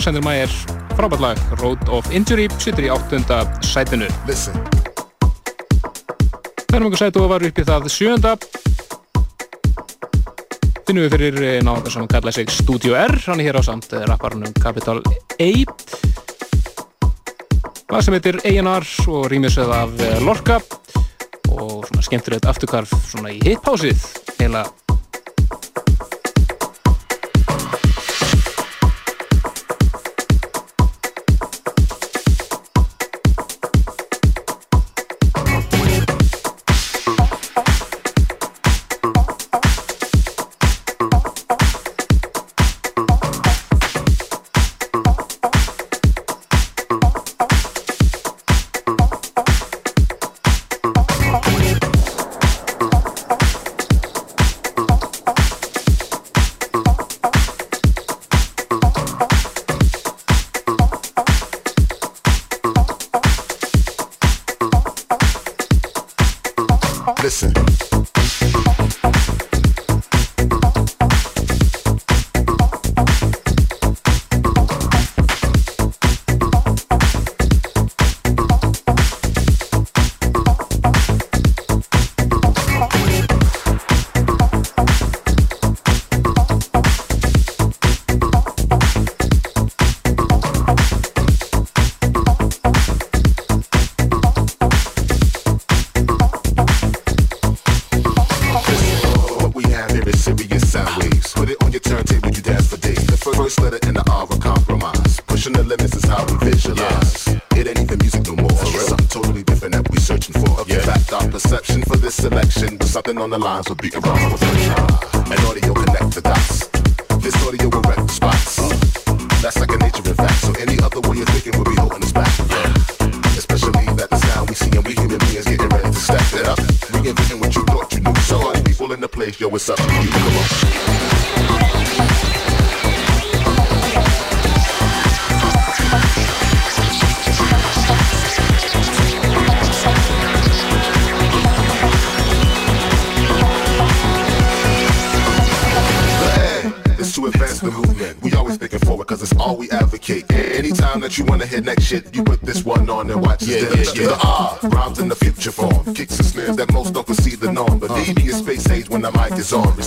Alexander Mayer, frábært lag, Road of Injury, sittur í áttunda sætinu. Listen. Ferum okkur sætu var upp í það sjönda. Finnum við fyrir náðan sem kallaði sig Studio R, hann er hér á samt rapparunum Capital A. Lag sem heitir A&R og rýmisöð af Lorca og svona skemmtur þetta afturkarf svona í hitpásið heila the lines of beat around that you wanna hear next shit, you put this one on and watch yeah, yeah, yeah. The R rhymes in the future form. Kicks and snares that most don't concede the norm. But DB is space age when the mic is on.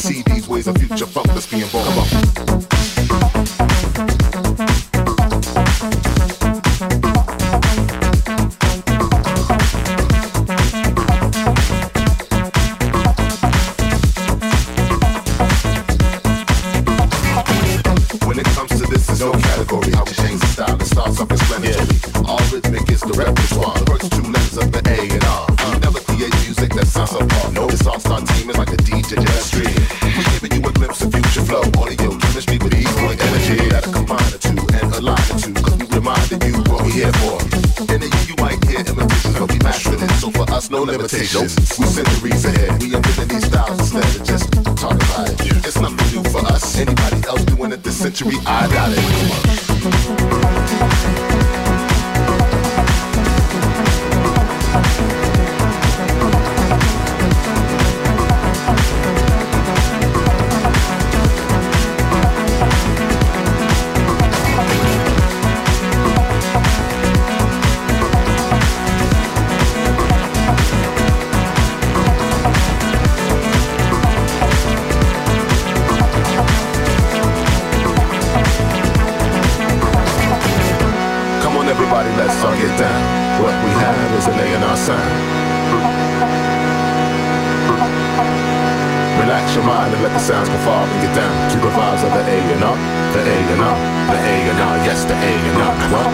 The A and R, yes, the A and R. What?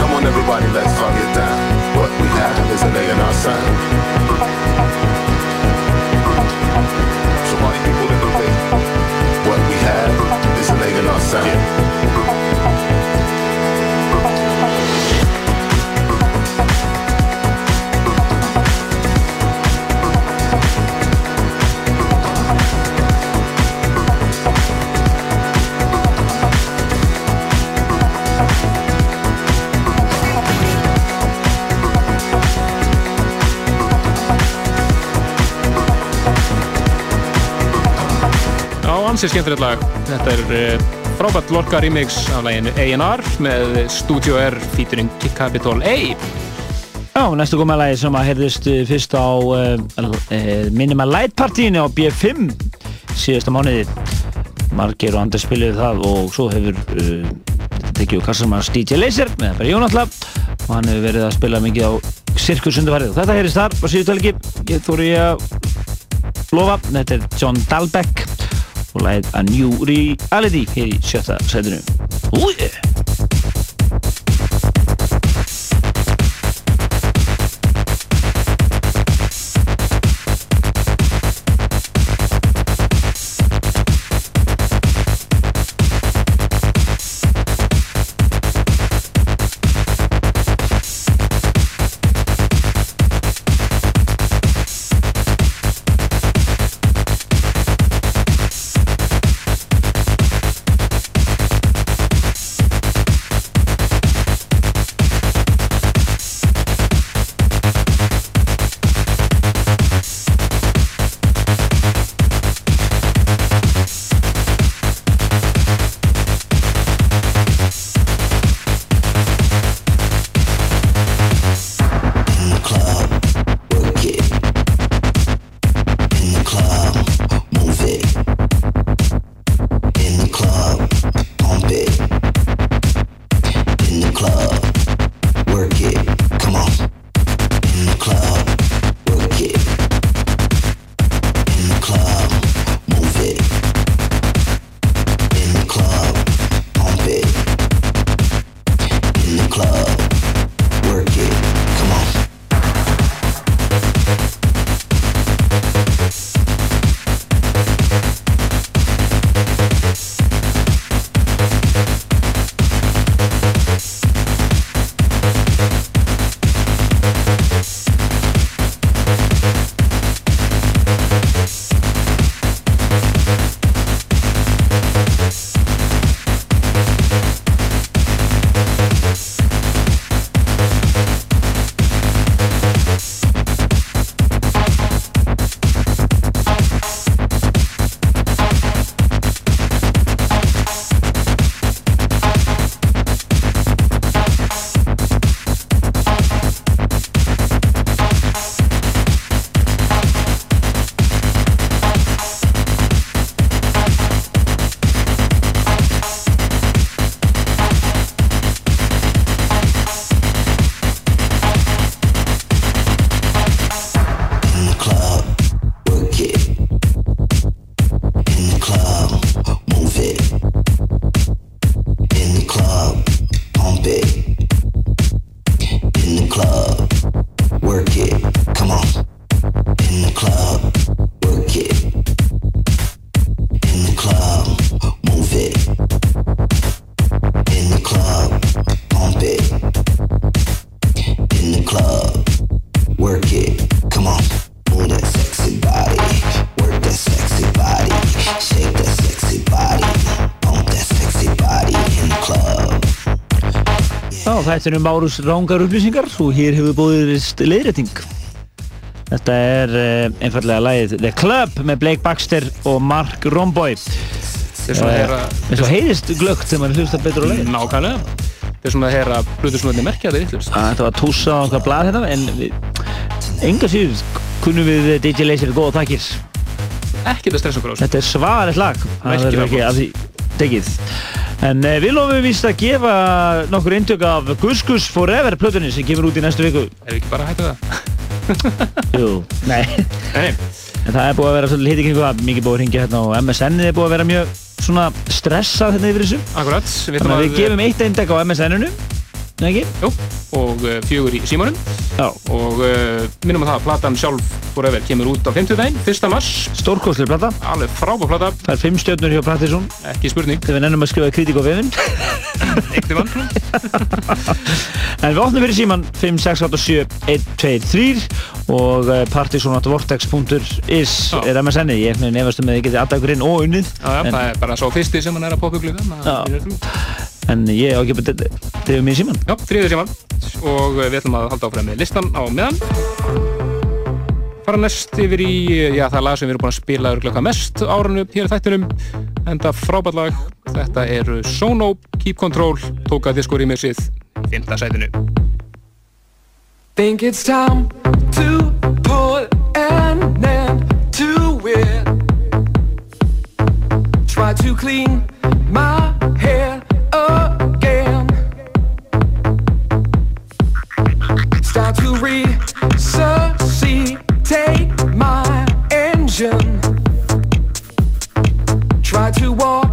Come on, everybody, let's all get down. What we have is an A in our sound. So all people in the way, what we have is an A in our sound. Ansið skemmtilegt lag. Þetta er uh, frábært Lorca remix af læginu A&R með Studio R featuring Capital A. Já, næstu komið lagi sem að heyrðist uh, fyrst á uh, uh, Minimal Light partíinu á B5 síðasta mánuði. Margir og andar spiluðu það og svo hefur uh, tekið úr kassamans DJ Laser með bara Jónatla og hann hefur verið að spila mikið á Sirkus undarvarið og þetta heyrðist þar á síðustu helgi. Ég þóri að lofa, þetta er John Dahlbeck og lagið A New Reality hér í sjötta sætinu. Úi! Þetta um Márus rángar upplýsingar og hér hefur búðist leiðrétting. Þetta er uh, einfallega lagið The Club með Blake Baxter og Mark Romboy. Þetta er svona að heyrist glögt þegar maður hlustar betur á lagið. Nákvæmlega. Þetta er svona að heyra þetta merkja þetta vittlust. Þetta var túsa á okkar blað hérna en við, enga síður kunnum við DJ Laser góða takkir. Ekki þetta stressa okkur á þessu. Þetta er svarið lag. Flott. að því tekið. En uh, við lofum víst að gefa nokkur eintök af Gus Gus Forever plötunni sem kemur út í næstu viku. Er við ekki bara að hætta það? Jú, nei. Nei. En það er búið að vera svolítið hitt kringu það, mikið búið að ringja hérna og MSN er búið að vera mjög svona stressað hérna yfir þessu. Akkurat. Við Þannig að við gefum eitt eindek á MSN-unu, nei ekki? Jú, og uh, fjögur í símanum. Já. Og uh, minnum að það, platan sjálf Forever kemur út á 50 daginn, 1. mars. Stórkostlega plata. Alveg frábár plata. Það er fimm stjórnur hjá Pratisson. Ekki spurning. Þegar við nennum að skrifa kritík á vefinn. Ekti mann. En við opnum fyrir síman 5, 6, 8, 7, 1, 2, 3 og uh, partysonatvortex.is er MSN-ið. Ég nefnast um að þið getið aðdæða ykkur inn og unnið. Já, já, það er bara svo fyrsti sem hann er að poppa upp glöðan. En ég á ekki að drifa mér í síman. Já, þriðið síman. Og uh, við ætlum að halda áfram með listan á meðan. Fara næst yfir í, já, það lag sem við erum búin að spila hvað mest áranu hér í þættinum. Enda frábært lag. Þetta eru Sono, Keep Control, tóka remixið í 5. sætinu. Think it's time to put an end to it. Try to clean my Start to resuscitate my engine. Try to walk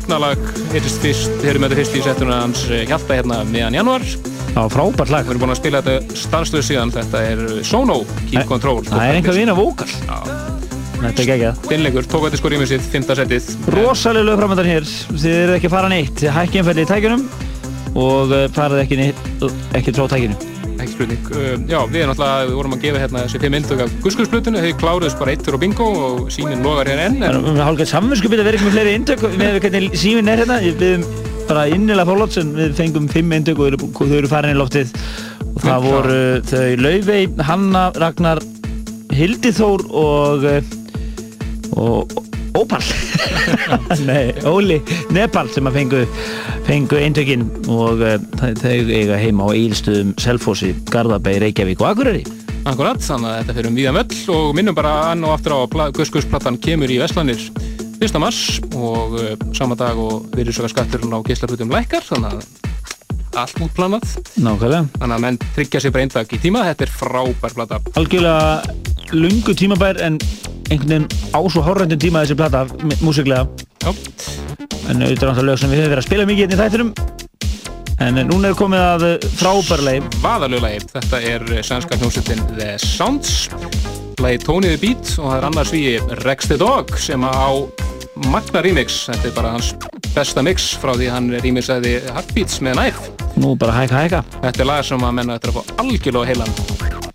Já, magnalag hittist fyrst, með þetta fyrst í settuna hans eh, Hjalta hérna meðan januar Já, frábært lag. Við erum búin að spila þetta stannstöðu síðan Þetta er Sono, Keep Control. Það er einhver vina vókal. Þetta er geggjað. Þinnleikur, tók þetta sko rýmið sitt, fymta settið Rosalega lög framöndan hér. Þið eru ekki að fara neitt. Þið hækkið einfæli í tækjunum og eh, farið ekki, ekki tækjunum. Ekki spurning. Uh, Já, við erum alltaf, við vorum að gefa hérna þessi fimm myndug af Guskursplutinu Þau kláruðs bara eittur og bingo og síminn logar hér enn Það er hálfgætt samvinskupið að vera ekki með fleiri indök með hvernig síminn er hérna. Við erum bara innilega fólóts en við fengum fimm indök og þau eru- farin í loftið. Og það Já. voru þau Laufey, Hanna, Ragnar Hildiþór og eh, og Ópal Nei, Óli Nepal sem að fengu fengu eindökin og uh, þau eiga heima á Eilstöðum, Selfossi, Garðabæ, Reykjavík og Akureyri Akkurat, þannig að þetta fyrir um víðan völl og minnum bara ann og aftur á að Guskursplattan kemur í Vestlanir 1. mars og uh, sama dag og virðisöka skatturinn á geislarhutum lækkar þannig að allt útplanað Nákvæmlega. Þannig að menn tryggja sér bara eindag í tíma. Þetta er frábær plata. Algjörlega lungu tímabær en einhvern veginn á svo horrendum tíma þessi plata músiklega Já. en auðvitað er náttúrulega lög sem við höfum verið að spila mikið hérna í þættinum. En eh, núna er komið að frábærlegi Vaðalöglagi, þetta er sænska hljómsveitin The Sounds. Tony the Beat og það er annars við Rex the Dog sem á magna remix, þetta er bara hans besta mix frá því hann remixaði Heartbeats með Knife nú bara hækka hækka. Þetta er lag sem að menna þetta er að fá algjörlega heilan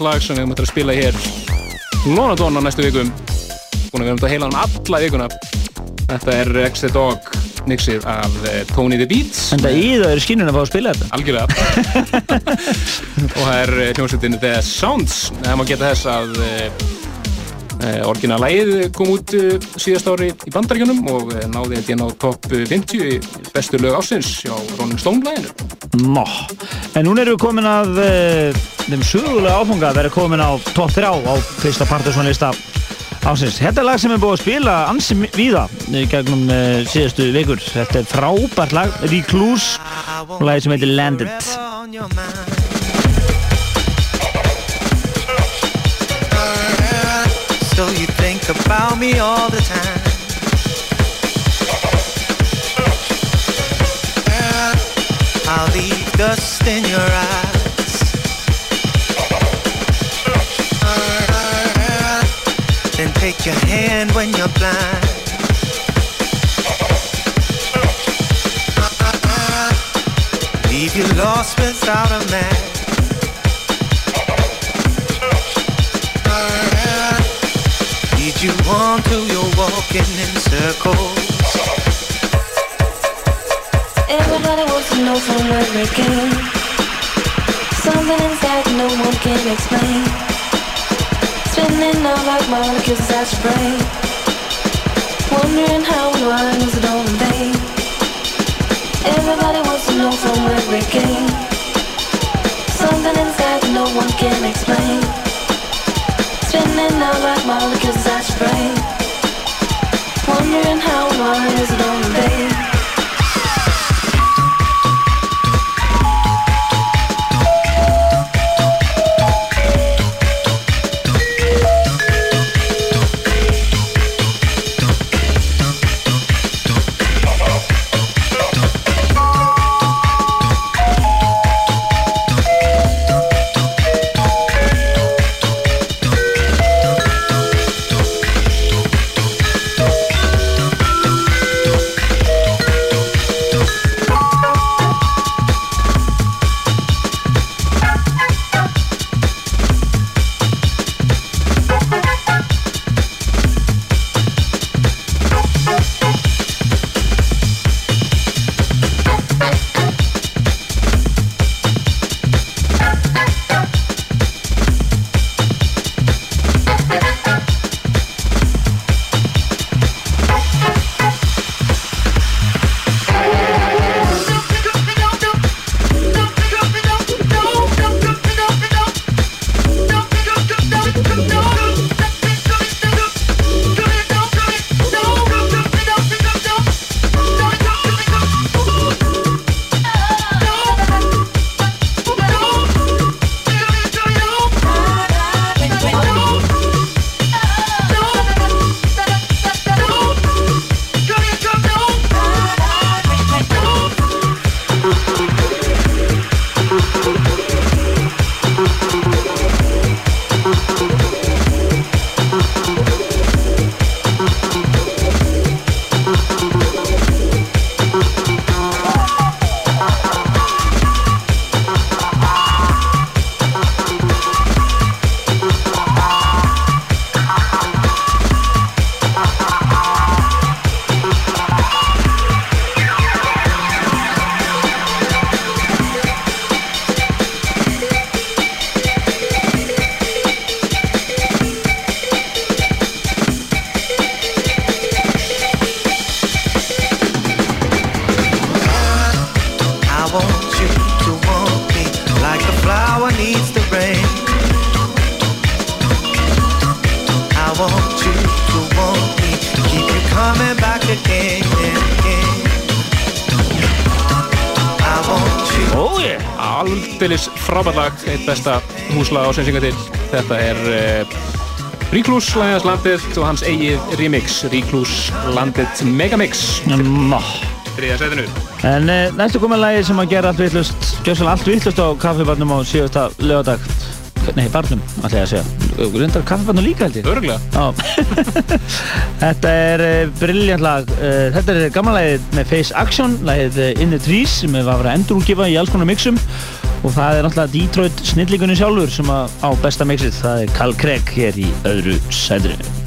svaðrætt lag sem við möttum að spila hér Lónadón á næstu vikum. Búin að vera um þetta heilan alla vikuna. Þetta er the Dog mixið af eh, Tony the Beats. En það í það eru skinnun að fá að spila þetta. Algjörlega. Og það er eh, hljómsveitin The Sounds. Það má geta þess að uh, orginallægið kom út uh, síðast ári í bandaríkjunum og uh, náði þetta inn á top 50 í bestu lög ásins hjá Rolling Stone læginu Nó, en núna erum við komin að þeim sögulega áfunga að vera komin á top 3 á fyrsta partysónlista ásins. Þetta er lag sem er búið að spila ansi í gegnum síðustu vikur. Þetta er frábært lag, Recluse og lagið sem heitir Landed. So you think about me all the time. I'll leave dust in your eyes. Then take your hand when you're blind. Leave you lost without a map. You on till you're walking in circles. Everybody wants to know from where they came. Something inside no one can explain. Spinning all like molecules inside your brain. Wondering how and why was it all in vain. Everybody wants to know from where they came. Something inside no one can explain. Spinning all like molecules inside your brain. Wondering how and why is it all in besta húslag á sensinga til. Þetta er uh, Recluse lagast landið og hans eigið remix, Recluse landið Megamix. Nó. Þriðja setinu. En uh, næstu komið lagi sem að gera allt vittlust, gjössalega allt vittlust á kaffibarnum á síðasta lögadag. Nei, barnum, ætla ég að segja. Rundar kaffibarnum líka held ég. Örgulega. Já. þetta er uh, brilljant lag. Þetta er gamla lagið með Face Action, lagið In the Trees sem við var að vera endurúkifa í alls konar mixum. Og það er náttúrulega Detroit snillingunni sjálfur sem á besta mixið. Það er Carl Craig hér í öðru sæðrinu.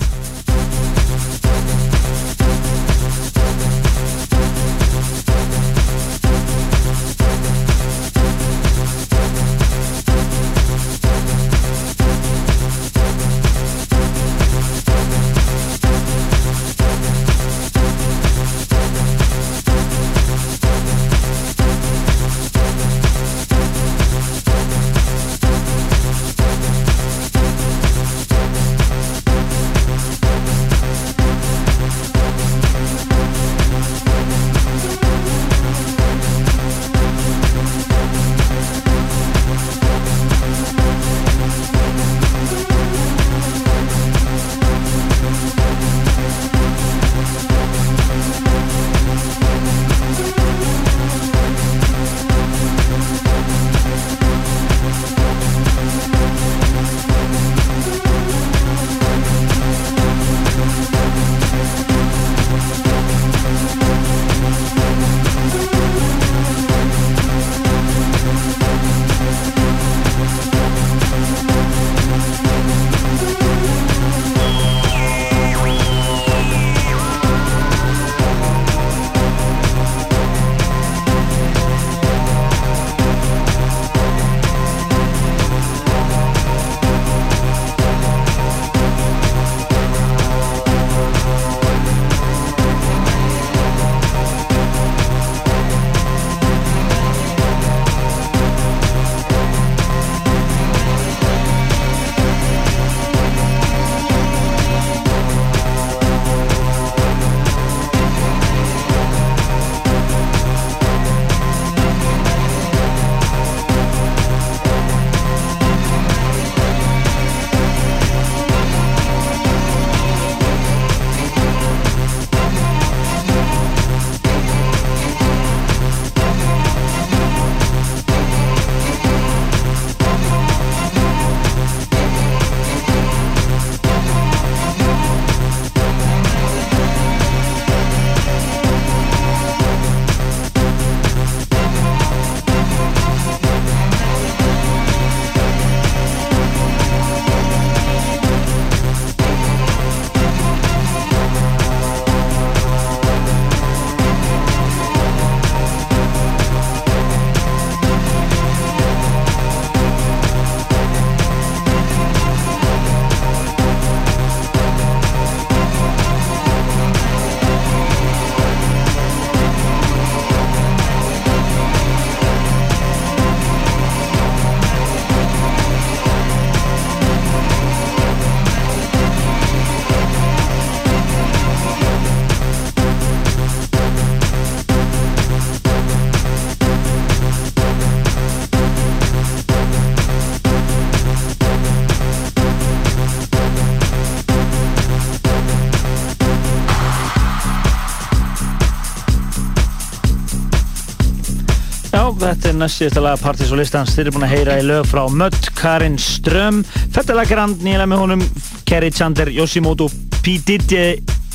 Næst síðasta lag Partís og listans, þeir eru búin að heyra í lög frá Mött, Karin Ström Fettala Grand, nýlega með honum Kerry Chander, Yoshimoto, P. Diddy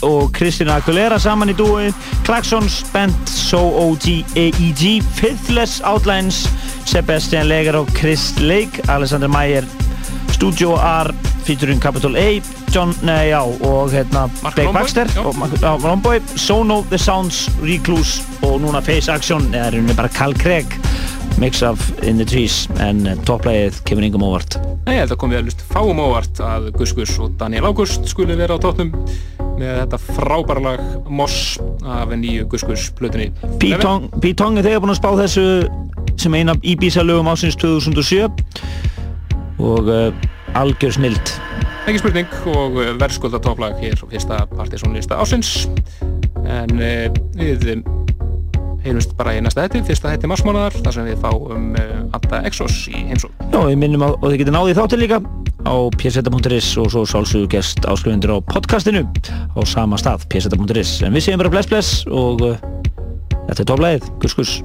og Kristina Aguilera saman í dúi Klaxons, Bent, So O.G. A.E.G. Faithless Outlines Sebastian Leger og Chris Lake Alexander Meyer Studio R featuring Capital A John, nei já, og hérna Blake Lomboy, Baxter og já, Lomboy, Sono, The Sounds, Recluse og núna Face Action eða er bara Cal Craig mix of In The Trees en uh, topplægið kemur yngum óvart Nei, ég held að komið að lust fáum óvart að Gus Gus og Daniel August skuli vera á tóttum með þetta frábæra lag Moss af nýju Gus Gus plötunni. P-Tong er þegar búin að spá þessu sem eina Ibiza lögum ásins 2007 og uh, algjör snild Ekki spurning og uh, verðskulda topplag hér á fyrsta partysónlista ásins en uh, við heyrumst bara í næsta hætti, fyrsta hætti marsmánaðar þar sem við fáum uh, Anta Exos í heimsók. Já, við minnum og þið getur náðið þáttir líka á pseta.is og svo sálsugu gest áskrifundur á podcastinu á sama stað, pseta.is en við séum bara bless bless og uh, þetta er topplægið, gus gus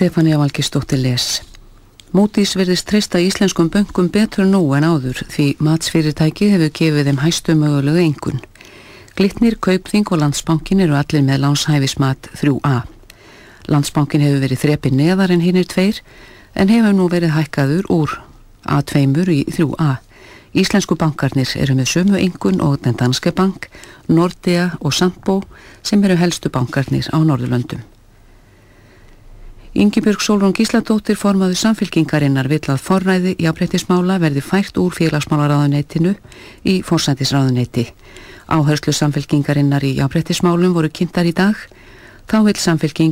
Stefania Valgistóttir les. Moody's verðist treysta íslenskum böngum betur nú en áður því matsfyrirtæki hefur gefið þeim hæstu mögulegu engun. Glitnir, Kaupþing og Landsbankin eru allir með lánshæfismat 3A. Landsbankin hefur verið þrepi neðar en hinn er tveir en hefur nú verið hækkaður úr A2 í 3A. Íslensku bankarnir eru með sömu engun og den danske bank, Nordea og Sandbo sem eru helstu bankarnir á Norðurlöndum. Ingibjörg Sólrún Gísladóttir formaðu samfylkingarinnar vill að forræði jafnbreytismála verði fært úr félagsmálaráðuneytinu í fórsættisráðuneyti. Áherslu samfylkingarinnar í jafnbreytismálum voru kynntar í dag. Þá vil samfylkingin